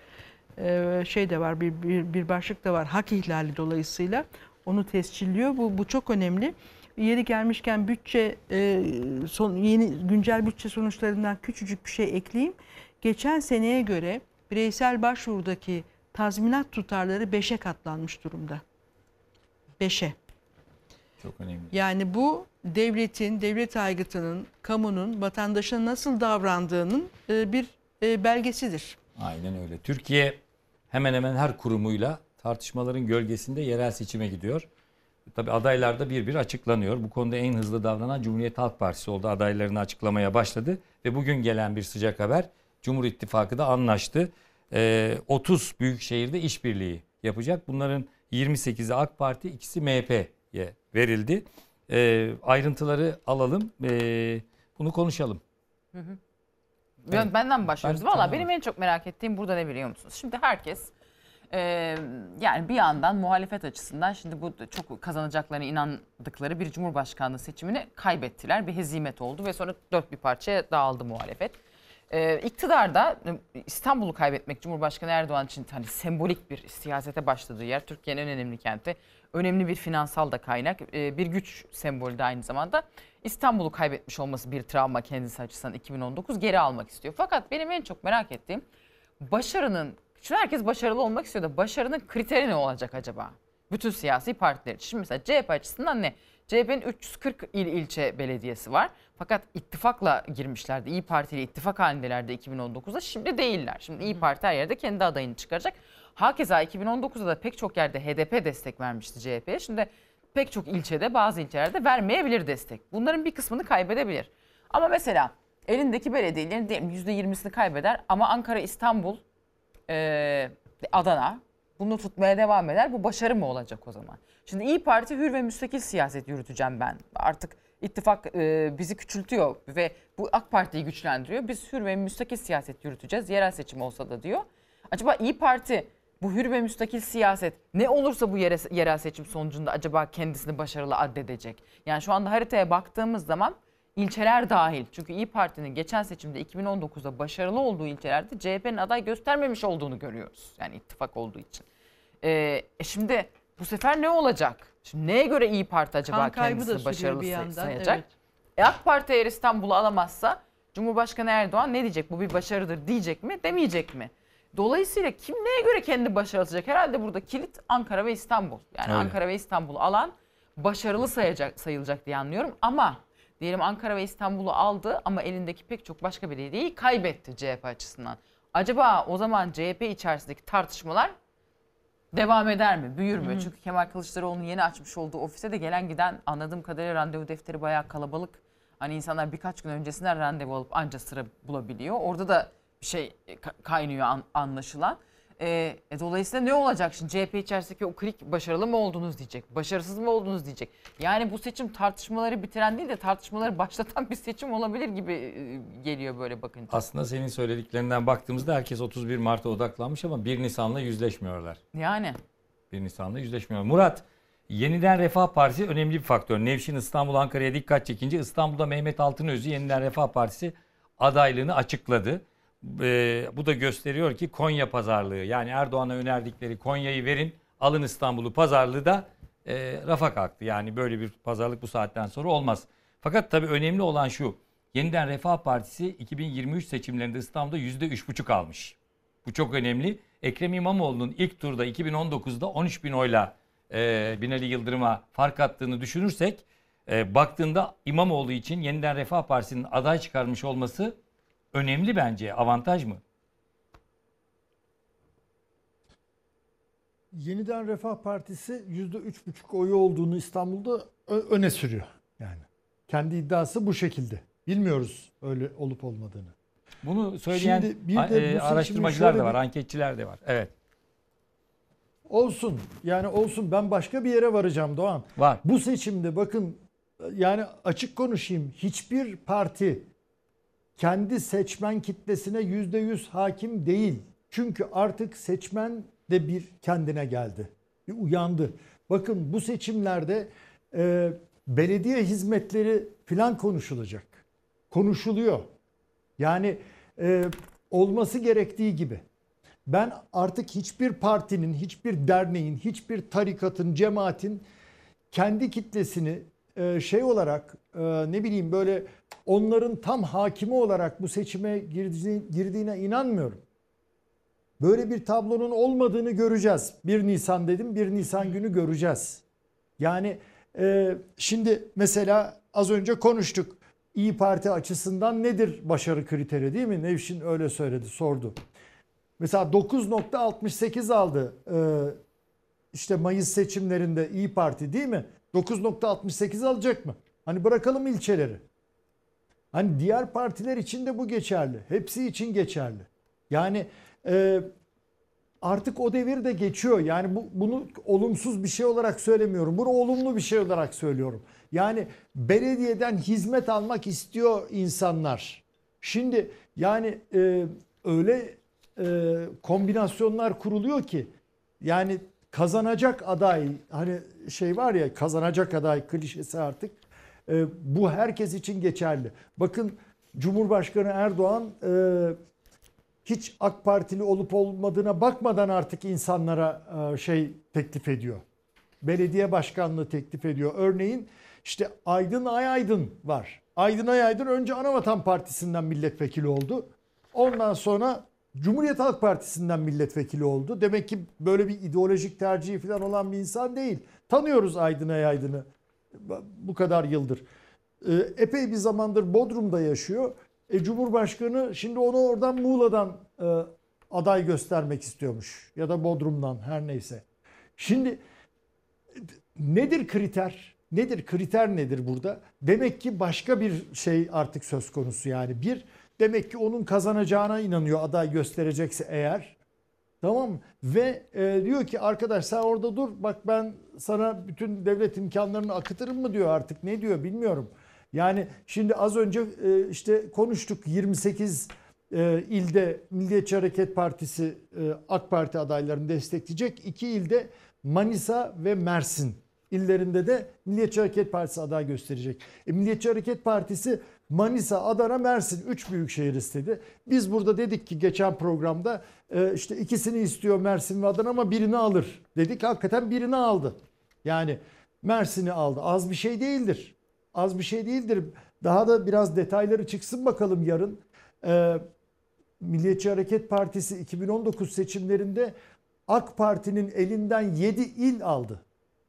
e, şey de var, bir, bir, bir başlık da var. Hak ihlali dolayısıyla onu tescilliyor. Bu, bu çok önemli. Yeri gelmişken bütçe e, son, yeni güncel bütçe sonuçlarından küçücük bir şey ekleyeyim. Geçen seneye göre bireysel başvurudaki tazminat tutarları 5'e katlanmış durumda. 5'e. Çok önemli. Yani bu devletin, devlet aygıtının, kamunun, vatandaşa nasıl davrandığının e, bir e, belgesidir. Aynen öyle. Türkiye hemen hemen her kurumuyla tartışmaların gölgesinde yerel seçime gidiyor. Tabi adaylar da bir bir açıklanıyor. Bu konuda en hızlı davranan Cumhuriyet Halk Partisi oldu. Adaylarını açıklamaya başladı. Ve bugün gelen bir sıcak haber. Cumhur İttifakı da anlaştı. Ee, 30 büyük şehirde işbirliği yapacak. Bunların 28'i AK Parti, ikisi MHP'ye verildi. Ee, ayrıntıları alalım. Ee, bunu konuşalım. Hı hı. Ben, benden mi başlıyoruz? Ben- Valla tamam. benim en çok merak ettiğim burada ne biliyor musunuz? Şimdi herkes e, yani bir yandan muhalefet açısından şimdi bu çok kazanacaklarına inandıkları bir cumhurbaşkanlığı seçimini kaybettiler. Bir hezimet oldu ve sonra dört bir parçaya dağıldı muhalefet. E, iktidarda e, İstanbul'u kaybetmek Cumhurbaşkanı Erdoğan için hani sembolik bir siyasete başladığı yer. Türkiye'nin en önemli kenti. Önemli bir finansal da kaynak. e, bir güç sembolü de aynı zamanda. İstanbul'u kaybetmiş olması bir travma kendisi açısından 2019 geri almak istiyor. Fakat benim en çok merak ettiğim başarının, şimdi herkes başarılı olmak istiyor da başarının kriteri ne olacak acaba? Bütün siyasi partiler için. Şimdi mesela CHP açısından ne? CHP'nin 340 il ilçe belediyesi var. Fakat ittifakla girmişlerdi. İyi Parti ile ittifak halindelerdi 2019'da. Şimdi değiller. Şimdi İyi Parti her yerde kendi adayını çıkaracak. Hakeza 2019'da da pek çok yerde HDP destek vermişti CHP'ye. Şimdi pek çok ilçede bazı ilçelerde vermeyebilir destek. Bunların bir kısmını kaybedebilir. Ama mesela elindeki belediyelerin diyelim %20'sini kaybeder ama Ankara, İstanbul, Adana bunu tutmaya devam eder. Bu başarı mı olacak o zaman? Şimdi İyi Parti hür ve müstakil siyaset yürüteceğim ben. Artık ittifak e, bizi küçültüyor ve bu AK Parti'yi güçlendiriyor. Biz hür ve müstakil siyaset yürüteceğiz. Yerel seçim olsa da diyor. Acaba İyi Parti bu hür ve müstakil siyaset ne olursa bu yere, yerel seçim sonucunda acaba kendisini başarılı addedecek? Yani şu anda haritaya baktığımız zaman ilçeler dahil. Çünkü İyi Parti'nin geçen seçimde 2019'da başarılı olduğu ilçelerde CHP'nin aday göstermemiş olduğunu görüyoruz. Yani ittifak olduğu için. Ee, e şimdi bu sefer ne olacak? Şimdi neye göre İyi Parti acaba Kan kendisini başarılı bir yandan, sayacak? evet. E AK Parti eğer İstanbul'u alamazsa Cumhurbaşkanı Erdoğan ne diyecek? Bu bir başarıdır diyecek mi demeyecek mi? Dolayısıyla kim neye göre kendi başarılacak? Herhalde burada kilit Ankara ve İstanbul. Yani Öyle. Ankara ve İstanbul'u alan başarılı sayacak, sayılacak diye anlıyorum. Ama diyelim Ankara ve İstanbul'u aldı ama elindeki pek çok başka belediyeyi kaybetti CHP açısından. Acaba o zaman CHP içerisindeki tartışmalar devam eder mi? Büyür mü? Hı hı. Çünkü Kemal Kılıçdaroğlu'nun yeni açmış olduğu ofise de gelen giden anladığım kadarıyla randevu defteri bayağı kalabalık. Hani insanlar birkaç gün öncesinden randevu alıp anca sıra bulabiliyor. Orada da bir şey ka- kaynıyor an- anlaşılan. Ee, e, dolayısıyla ne olacak şimdi CHP içerisindeki o klik başarılı mı oldunuz diyecek, başarısız mı oldunuz diyecek. Yani bu seçim tartışmaları bitiren değil de tartışmaları başlatan bir seçim olabilir gibi e, geliyor böyle bakınca. Aslında senin söylediklerinden baktığımızda herkes 31 Mart'a odaklanmış ama 1 Nisan'la yüzleşmiyorlar. Yani 1 Nisan'da yüzleşmiyor. Murat, yeniden Refah Partisi önemli bir faktör. Nevşin İstanbul Ankara'ya dikkat çekince İstanbul'da Mehmet Altınözü yeniden Refah Partisi adaylığını açıkladı. Ee, bu da gösteriyor ki Konya pazarlığı yani Erdoğan'a önerdikleri Konya'yı verin alın İstanbul'u pazarlığı da e, rafa kalktı. Yani böyle bir pazarlık bu saatten sonra olmaz. Fakat tabii önemli olan şu yeniden Refah Partisi 2023 seçimlerinde İstanbul'da %3,5 almış. Bu çok önemli. Ekrem İmamoğlu'nun ilk turda 2019'da 13 bin oyla e, Binali Yıldırım'a fark attığını düşünürsek e, baktığında İmamoğlu için yeniden Refah Partisi'nin aday çıkarmış olması önemli bence. Avantaj mı? Yeniden Refah Partisi %3,5 oyu olduğunu İstanbul'da öne sürüyor. Yani kendi iddiası bu şekilde. Bilmiyoruz öyle olup olmadığını. Bunu söyleyen Şimdi bir de e, araştırmacılar da var, bir- anketçiler de var. Evet. Olsun. Yani olsun. Ben başka bir yere varacağım Doğan. Var. Bu seçimde bakın yani açık konuşayım. Hiçbir parti kendi seçmen kitlesine yüzde yüz hakim değil. Çünkü artık seçmen de bir kendine geldi. Bir uyandı. Bakın bu seçimlerde e, belediye hizmetleri filan konuşulacak. Konuşuluyor. Yani e, olması gerektiği gibi. Ben artık hiçbir partinin, hiçbir derneğin, hiçbir tarikatın, cemaatin kendi kitlesini şey olarak e, ne bileyim böyle onların tam hakimi olarak bu seçime girdi- girdiğine inanmıyorum. Böyle bir tablonun olmadığını göreceğiz. 1 Nisan dedim 1 Nisan günü göreceğiz. Yani e, şimdi mesela az önce konuştuk. İyi Parti açısından nedir başarı kriteri değil mi? Nevşin öyle söyledi sordu. Mesela 9.68 aldı e, işte Mayıs seçimlerinde İyi Parti değil mi? 9.68 alacak mı? Hani bırakalım ilçeleri. Hani diğer partiler için de bu geçerli. Hepsi için geçerli. Yani e, artık o devir de geçiyor. Yani bu, bunu olumsuz bir şey olarak söylemiyorum. Bunu olumlu bir şey olarak söylüyorum. Yani belediyeden hizmet almak istiyor insanlar. Şimdi yani e, öyle e, kombinasyonlar kuruluyor ki yani kazanacak aday hani şey var ya kazanacak aday klişesi artık e, bu herkes için geçerli. Bakın Cumhurbaşkanı Erdoğan e, hiç AK Partili olup olmadığına bakmadan artık insanlara e, şey teklif ediyor. Belediye başkanlığı teklif ediyor. Örneğin işte Aydın Ay Aydın var. Aydın Ay Aydın önce Anavatan Partisi'nden milletvekili oldu. Ondan sonra Cumhuriyet Halk Partisi'nden milletvekili oldu. Demek ki böyle bir ideolojik tercihi falan olan bir insan değil. Tanıyoruz Aydın Ay Aydın'ı bu kadar yıldır. Ee, epey bir zamandır Bodrum'da yaşıyor. E, Cumhurbaşkanı şimdi onu oradan Muğla'dan e, aday göstermek istiyormuş. Ya da Bodrum'dan her neyse. Şimdi nedir kriter? Nedir kriter nedir burada? Demek ki başka bir şey artık söz konusu yani. Bir demek ki onun kazanacağına inanıyor aday gösterecekse eğer. Tamam? Ve e, diyor ki arkadaş sen orada dur bak ben sana bütün devlet imkanlarını akıtırım mı diyor artık ne diyor bilmiyorum. Yani şimdi az önce e, işte konuştuk 28 e, ilde Milliyetçi Hareket Partisi e, AK Parti adaylarını destekleyecek. İki ilde Manisa ve Mersin illerinde de Milliyetçi Hareket Partisi aday gösterecek. E, Milliyetçi Hareket Partisi Manisa, Adana, Mersin 3 büyük şehir istedi. Biz burada dedik ki geçen programda e, işte ikisini istiyor Mersin ve Adana ama birini alır dedik. Hakikaten birini aldı. Yani Mersin'i aldı. Az bir şey değildir. Az bir şey değildir. Daha da biraz detayları çıksın bakalım yarın. Ee, Milliyetçi Hareket Partisi 2019 seçimlerinde AK Parti'nin elinden 7 il aldı.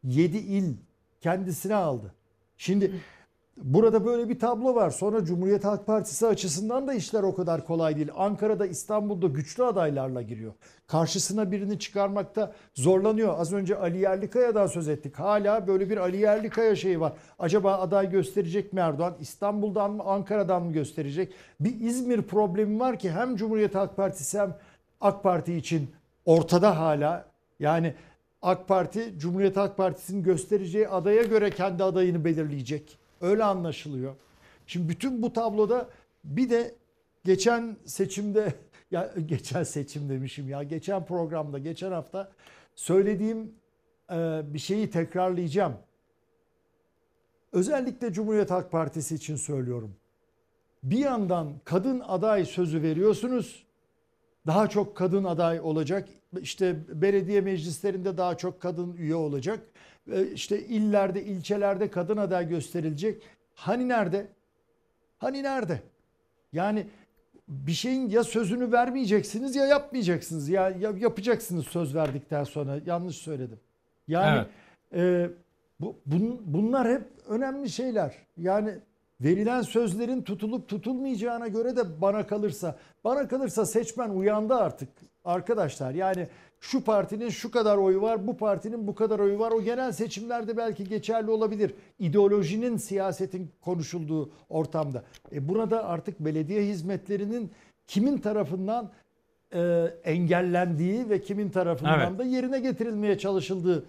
7 il kendisine aldı. Şimdi burada böyle bir tablo var. Sonra Cumhuriyet Halk Partisi açısından da işler o kadar kolay değil. Ankara'da İstanbul'da güçlü adaylarla giriyor. Karşısına birini çıkarmakta zorlanıyor. Az önce Ali Yerlikaya'dan söz ettik. Hala böyle bir Ali Yerlikaya şeyi var. Acaba aday gösterecek mi Erdoğan? İstanbul'dan mı Ankara'dan mı gösterecek? Bir İzmir problemi var ki hem Cumhuriyet Halk Partisi hem AK Parti için ortada hala. Yani AK Parti Cumhuriyet Halk Partisi'nin göstereceği adaya göre kendi adayını belirleyecek. Öyle anlaşılıyor. Şimdi bütün bu tabloda bir de geçen seçimde [laughs] ya geçen seçim demişim ya geçen programda geçen hafta söylediğim e, bir şeyi tekrarlayacağım. Özellikle Cumhuriyet Halk Partisi için söylüyorum. Bir yandan kadın aday sözü veriyorsunuz. Daha çok kadın aday olacak. İşte belediye meclislerinde daha çok kadın üye olacak. E, İşte illerde, ilçelerde kadın aday gösterilecek. Hani nerede? Hani nerede? Yani bir şeyin ya sözünü vermeyeceksiniz ya yapmayacaksınız. Ya, ya yapacaksınız söz verdikten sonra. Yanlış söyledim. Yani e, bu, bun- bunlar hep önemli şeyler. Yani verilen sözlerin tutulup tutulmayacağına göre de bana kalırsa bana kalırsa seçmen uyandı artık arkadaşlar. Yani şu partinin şu kadar oyu var, bu partinin bu kadar oyu var. O genel seçimlerde belki geçerli olabilir. İdeolojinin, siyasetin konuşulduğu ortamda. E burada artık belediye hizmetlerinin kimin tarafından e, engellendiği ve kimin tarafından Evet. da yerine getirilmeye çalışıldığı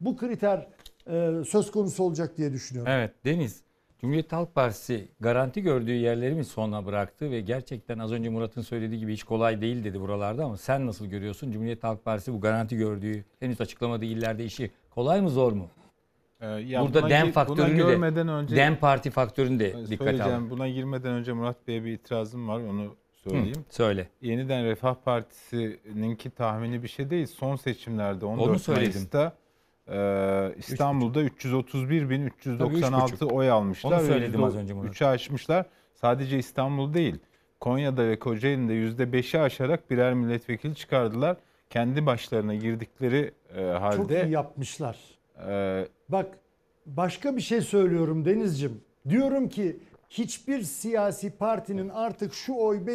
bu kriter e, söz konusu olacak diye düşünüyorum. Evet Deniz, Cumhuriyet Halk Partisi garanti gördüğü yerleri mi sona bıraktı ve gerçekten az önce Murat'ın söylediği gibi hiç kolay değil dedi buralarda ama sen nasıl görüyorsun? Cumhuriyet Halk Partisi bu garanti gördüğü henüz açıklamadığı illerde işi kolay mı zor mu? Ee, ya Burada buna DEM faktörünü buna de önce DEM Parti faktörünü de söyleyeceğim. al. Buna girmeden önce Murat Bey'e bir itirazım var onu söyleyeyim. Hı, söyle. Yeniden Refah Partisi'ninki tahmini bir şey değil. Son seçimlerde 14 söyledim. Mayıs'ta e, İstanbul'da 331.396 Tabii, üç buçuk. oy almışlar. Onu söyledim az önce Murat. 3'ü aşmışlar. Sadece İstanbul değil. Konya'da ve Kocaeli'nde %5'i aşarak birer milletvekili çıkardılar. Kendi başlarına girdikleri e, halde Çok iyi yapmışlar. e, Bak başka bir şey söylüyorum Deniz'cim. Diyorum ki hiçbir siyasi partinin artık şu oy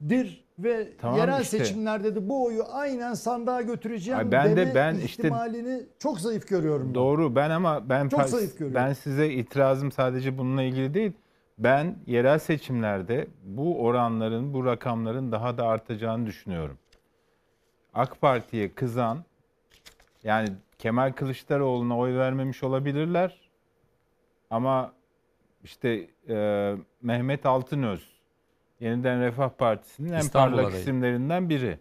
benimdir ve Tamam yerel işte. seçimlerde de bu oyu aynen sandığa götüreceğim Ay ben de- deme ben işte- ihtimalini çok zayıf görüyorum. ben. Doğru ben ama ben Çok zayıf görüyorum. ben size itirazım sadece bununla ilgili değil. Ben yerel seçimlerde bu oranların, bu rakamların daha da artacağını düşünüyorum. AK Parti'ye kızan yani Kemal Kılıçdaroğlu'na oy vermemiş olabilirler. Ama işte e, Mehmet Altınöz Yeniden Refah Partisi'nin en İstanbul parlak adayı. isimlerinden biri.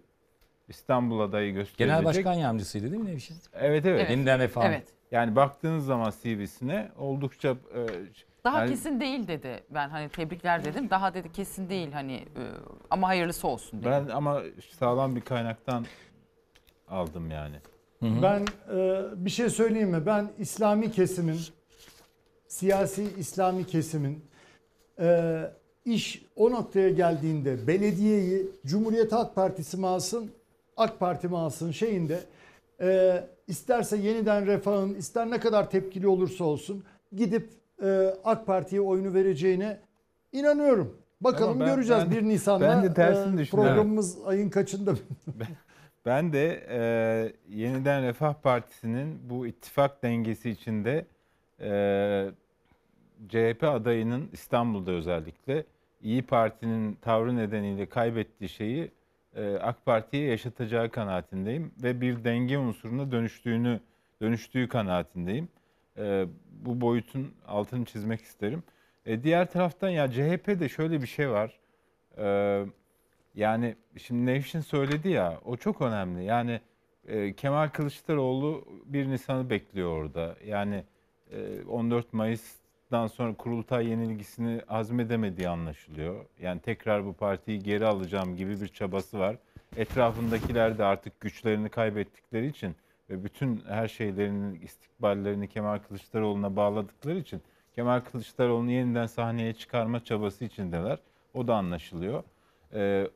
İstanbul adayı gösterilecek. Genel Başkan Yardımcısıydı değil mi Nevşin? Evet evet. Evet. Yeniden Refah. Evet. Yani baktığınız zaman CV'sine oldukça e, Daha yani kesin değil dedi. Ben hani tebrikler dedim. Daha dedi kesin değil hani e, ama hayırlısı olsun dedi. ben ama sağlam bir kaynaktan aldım yani. Ben e, bir şey söyleyeyim mi? Ben İslami kesimin, siyasi İslami kesimin e, iş o noktaya geldiğinde belediyeyi Cumhuriyet Halk Partisi mi alsın, AK Parti mi alsın şeyinde e, isterse yeniden refahın ister ne kadar tepkili olursa olsun gidip e, AK Parti'ye oyunu vereceğine inanıyorum. Bakalım ben- göreceğiz ben- 1 Nisan'da ben de tersini e, programımız ayın kaçında? [laughs] Ben de e, Yeniden Refah Partisi'nin bu ittifak dengesi içinde e, CHP adayının İstanbul'da özellikle İyi Parti'nin tavrı nedeniyle kaybettiği şeyi e, AK Parti'ye yaşatacağı kanaatindeyim ve bir denge unsuruna dönüştüğünü dönüştüğü kanaatindeyim. E, bu boyutun altını çizmek isterim. E, diğer taraftan ya CHP'de şöyle bir şey var. Yani şimdi Nevşin söyledi ya o çok önemli. Yani Kemal Kılıçdaroğlu 1 Nisan'ı bekliyor orada. Yani e, 14 Mayıs'tan sonra kurultay yenilgisini hazmedemediği anlaşılıyor. Yani tekrar bu partiyi geri alacağım gibi bir çabası var. Etrafındakiler de artık güçlerini kaybettikleri için ve bütün her şeylerini, istikballerini Kemal Kılıçdaroğlu'na bağladıkları için Kemal Kılıçdaroğlu'nu yeniden sahneye çıkarma çabası içindeler. O da anlaşılıyor. Ee,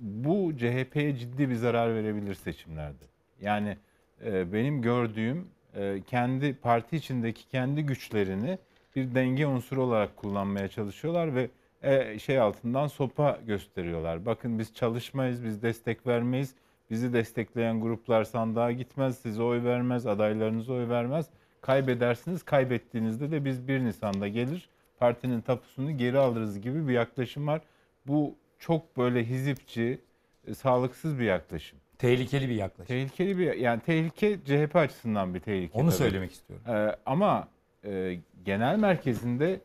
bu CHP'ye ciddi bir zarar verebilir seçimlerde. Yani e, benim gördüğüm e, kendi parti içindeki kendi güçlerini bir denge unsuru olarak kullanmaya çalışıyorlar ve e, şey altından sopa gösteriyorlar. Bakın biz çalışmayız, biz destek vermeyiz. Bizi destekleyen gruplar sandığa gitmez, size oy vermez, adaylarınıza oy vermez. Kaybedersiniz, kaybettiğinizde de biz 1 Nisan'da gelir partinin tapusunu geri alırız gibi bir yaklaşım var. Bu çok böyle hizipçi, e, sağlıksız bir yaklaşım. Tehlikeli bir yaklaşım. Tehlikeli bir yani tehlike CHP açısından bir tehlike. Onu tabii. söylemek istiyorum. Ee, ama e, genel merkezinde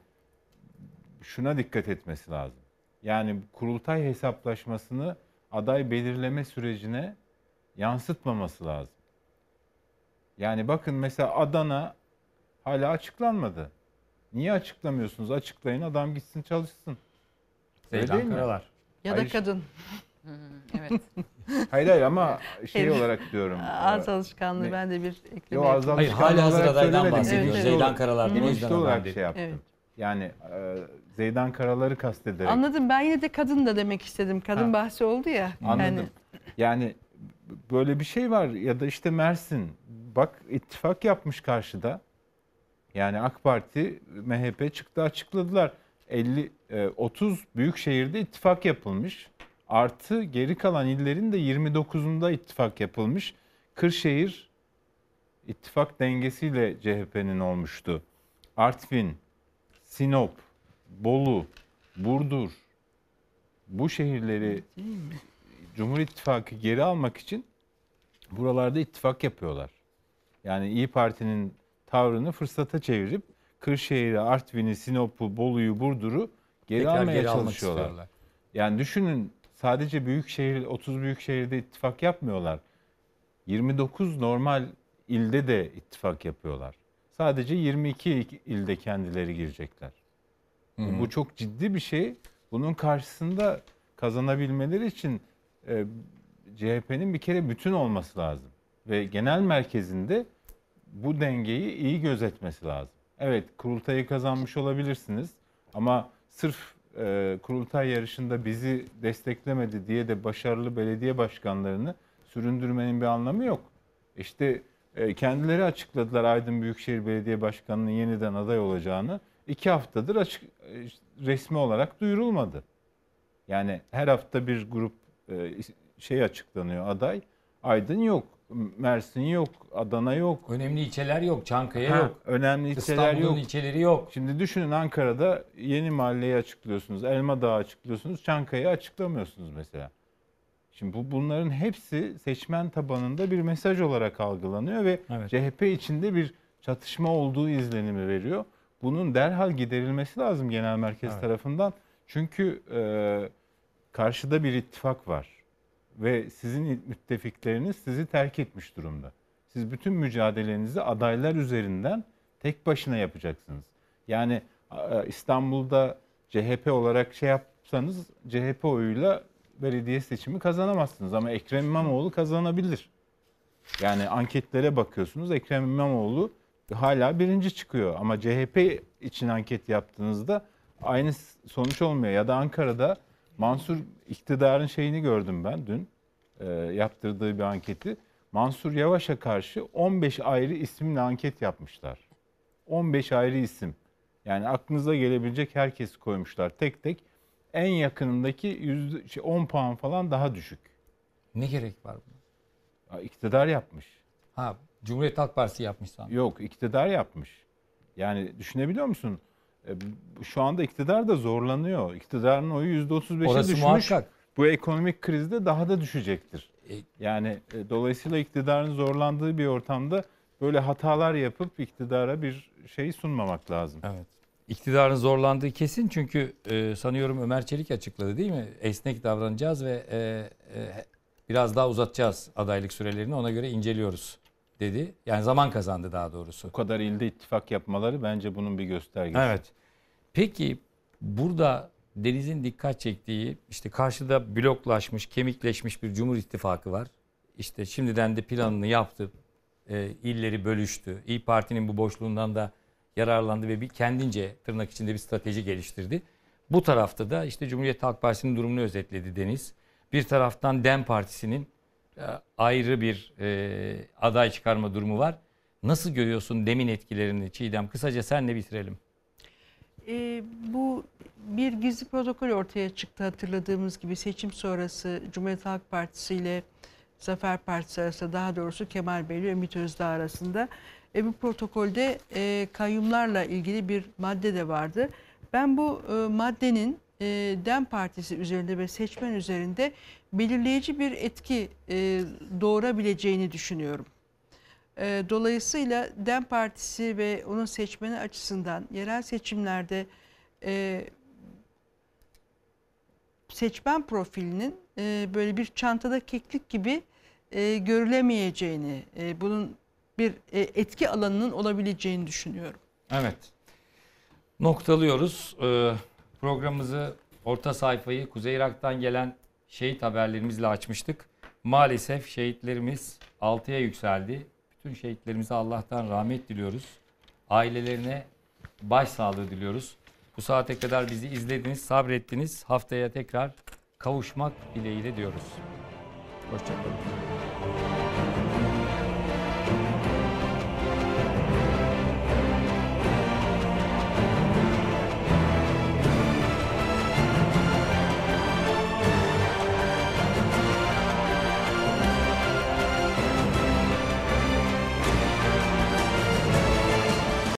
şuna dikkat etmesi lazım. Yani kurultay hesaplaşmasını aday belirleme sürecine yansıtmaması lazım. Yani bakın mesela Adana hala açıklanmadı. Niye açıklamıyorsunuz? Açıklayın adam gitsin çalışsın. Öyle değil mi? Ya da Hayır. kadın. evet. Hayır hayır ama şey olarak diyorum. Ağız Ee, alışkanlığı ne- ben de bir ekleme Yo, ağız. Hayır, hala hazır adaydan bahsediyoruz. Bilinçli Zeydan Karalar'dan, o bilinçli yüzden adam olarak şey yaptım. Evet. Yani e, Zeydan Karalar'ı kastederek. Anladım ben yine de kadın da demek istedim. Kadın Ha. bahsi oldu ya. Anladım. Yani Yani böyle bir şey var ya da işte Mersin. Bak ittifak yapmış karşıda. Yani AK Parti, MHP çıktı açıkladılar. 50 e, 30 büyük şehirde ittifak yapılmış. Artı geri kalan illerin de 29'unda ittifak yapılmış. Kırşehir ittifak dengesiyle CHP'nin olmuştu. Artvin, Sinop, Bolu, Burdur bu şehirleri Cumhur İttifakı geri almak için buralarda ittifak yapıyorlar. Yani İyi Parti'nin tavrını fırsata çevirip Kırşehir'i, Artvin'i, Sinop'u, Bolu'yu, Burdur'u geri Tekrar almaya geri çalışıyorlar. Yani düşünün sadece büyük şehir 30 büyük şehirde ittifak yapmıyorlar. 29 normal ilde de ittifak yapıyorlar. Sadece 22 ilde kendileri girecekler. Hı hı. Bu çok ciddi bir şey. Bunun karşısında kazanabilmeleri için e, CHP'nin bir kere bütün olması lazım. Ve genel merkezinde bu dengeyi iyi gözetmesi lazım. Evet kurultayı kazanmış olabilirsiniz ama sırf e, kurultay yarışında bizi desteklemedi diye de başarılı belediye başkanlarını süründürmenin bir anlamı yok. İşte e, kendileri açıkladılar Aydın Büyükşehir Belediye Başkanı'nın yeniden aday olacağını. İki haftadır açık, e, resmi olarak duyurulmadı. Yani her hafta bir grup e, şey açıklanıyor aday. Aydın yok, Mersin yok, Adana yok. Önemli ilçeler yok, Çankaya Ha, yok. Önemli ilçeler İstanbul'un yok. ilçeleri yok. Şimdi düşünün Ankara'da yeni mahalleyi açıklıyorsunuz, Elma Dağı açıklıyorsunuz, Çankaya'yı açıklamıyorsunuz mesela. Şimdi bu bunların hepsi seçmen tabanında bir mesaj olarak algılanıyor ve Evet. CHP içinde bir çatışma olduğu izlenimi veriyor. Bunun derhal giderilmesi lazım genel merkez Evet. tarafından. Çünkü e, karşıda bir ittifak var ve sizin müttefikleriniz sizi terk etmiş durumda. Siz bütün mücadelenizi adaylar üzerinden tek başına yapacaksınız. Yani İstanbul'da CHP olarak şey yapsanız CHP oyuyla belediye seçimi kazanamazsınız ama Ekrem İmamoğlu kazanabilir. Yani anketlere bakıyorsunuz Ekrem İmamoğlu hala birinci çıkıyor ama CHP için anket yaptığınızda aynı sonuç olmuyor. Ya da Ankara'da Mansur iktidarın şeyini gördüm ben dün e, yaptırdığı bir anketi. Mansur Yavaş'a karşı 15 ayrı isimle anket yapmışlar. 15 ayrı isim. Yani aklınıza gelebilecek herkesi koymuşlar tek tek. En yakınındaki yüzde, şey, 10 puan falan daha düşük. Ne gerek var buna? İktidar yapmış. Ha, Cumhuriyet Halk Partisi yapmış sandım. Yok iktidar yapmış. Yani düşünebiliyor musun? E, Şu anda iktidar da zorlanıyor. İktidarın oyu %35'e Orası düşmüş. muhakkak. Bu ekonomik krizde daha da düşecektir. E, Yani e, dolayısıyla iktidarın zorlandığı bir ortamda böyle hatalar yapıp iktidara bir şey sunmamak lazım. Evet. İktidarın zorlandığı kesin çünkü e, sanıyorum Ömer Çelik açıkladı değil mi? Esnek davranacağız ve e, e, biraz daha uzatacağız adaylık sürelerini ona göre inceliyoruz dedi. Yani zaman kazandı daha doğrusu. Bu kadar ilde ittifak yapmaları bence bunun bir göstergesi. Evet. Peki burada Deniz'in dikkat çektiği işte karşıda bloklaşmış, kemikleşmiş bir Cumhur İttifakı var. İşte şimdiden de planını yaptı. e, illeri bölüştü. İyi Parti'nin bu boşluğundan da yararlandı ve bir kendince tırnak içinde bir strateji geliştirdi. Bu tarafta da işte Cumhuriyet Halk Partisi'nin durumunu özetledi Deniz. Bir taraftan DEM Partisi'nin ayrı bir e, aday çıkarma durumu var. Nasıl görüyorsun demin etkilerini Çiğdem? Kısaca senle bitirelim. E, bu bir gizli protokol ortaya çıktı hatırladığımız gibi seçim sonrası Cumhuriyet Halk Partisi ile Zafer Partisi arasında daha doğrusu Kemal Bey ile Ümit Özdağ arasında. E, bu protokolde e, kayyumlarla ilgili bir madde de vardı. Ben bu e, maddenin e, DEM Partisi üzerinde ve seçmen üzerinde belirleyici bir etki e, doğurabileceğini düşünüyorum. E, dolayısıyla DEM Partisi ve onun seçmeni açısından yerel seçimlerde e, seçmen profilinin e, böyle bir çantada keklik gibi e, görülemeyeceğini, e, bunun bir e, etki alanının olabileceğini düşünüyorum. Evet. Noktalıyoruz. Ee, programımızı orta sayfayı Kuzey Irak'tan gelen şehit haberlerimizle açmıştık. Maalesef şehitlerimiz 6'ya yükseldi. Bütün şehitlerimize Allah'tan rahmet diliyoruz. Ailelerine başsağlığı diliyoruz. Bu saate kadar bizi izlediniz, sabrettiniz. Haftaya tekrar kavuşmak dileğiyle diyoruz. Hoşçakalın.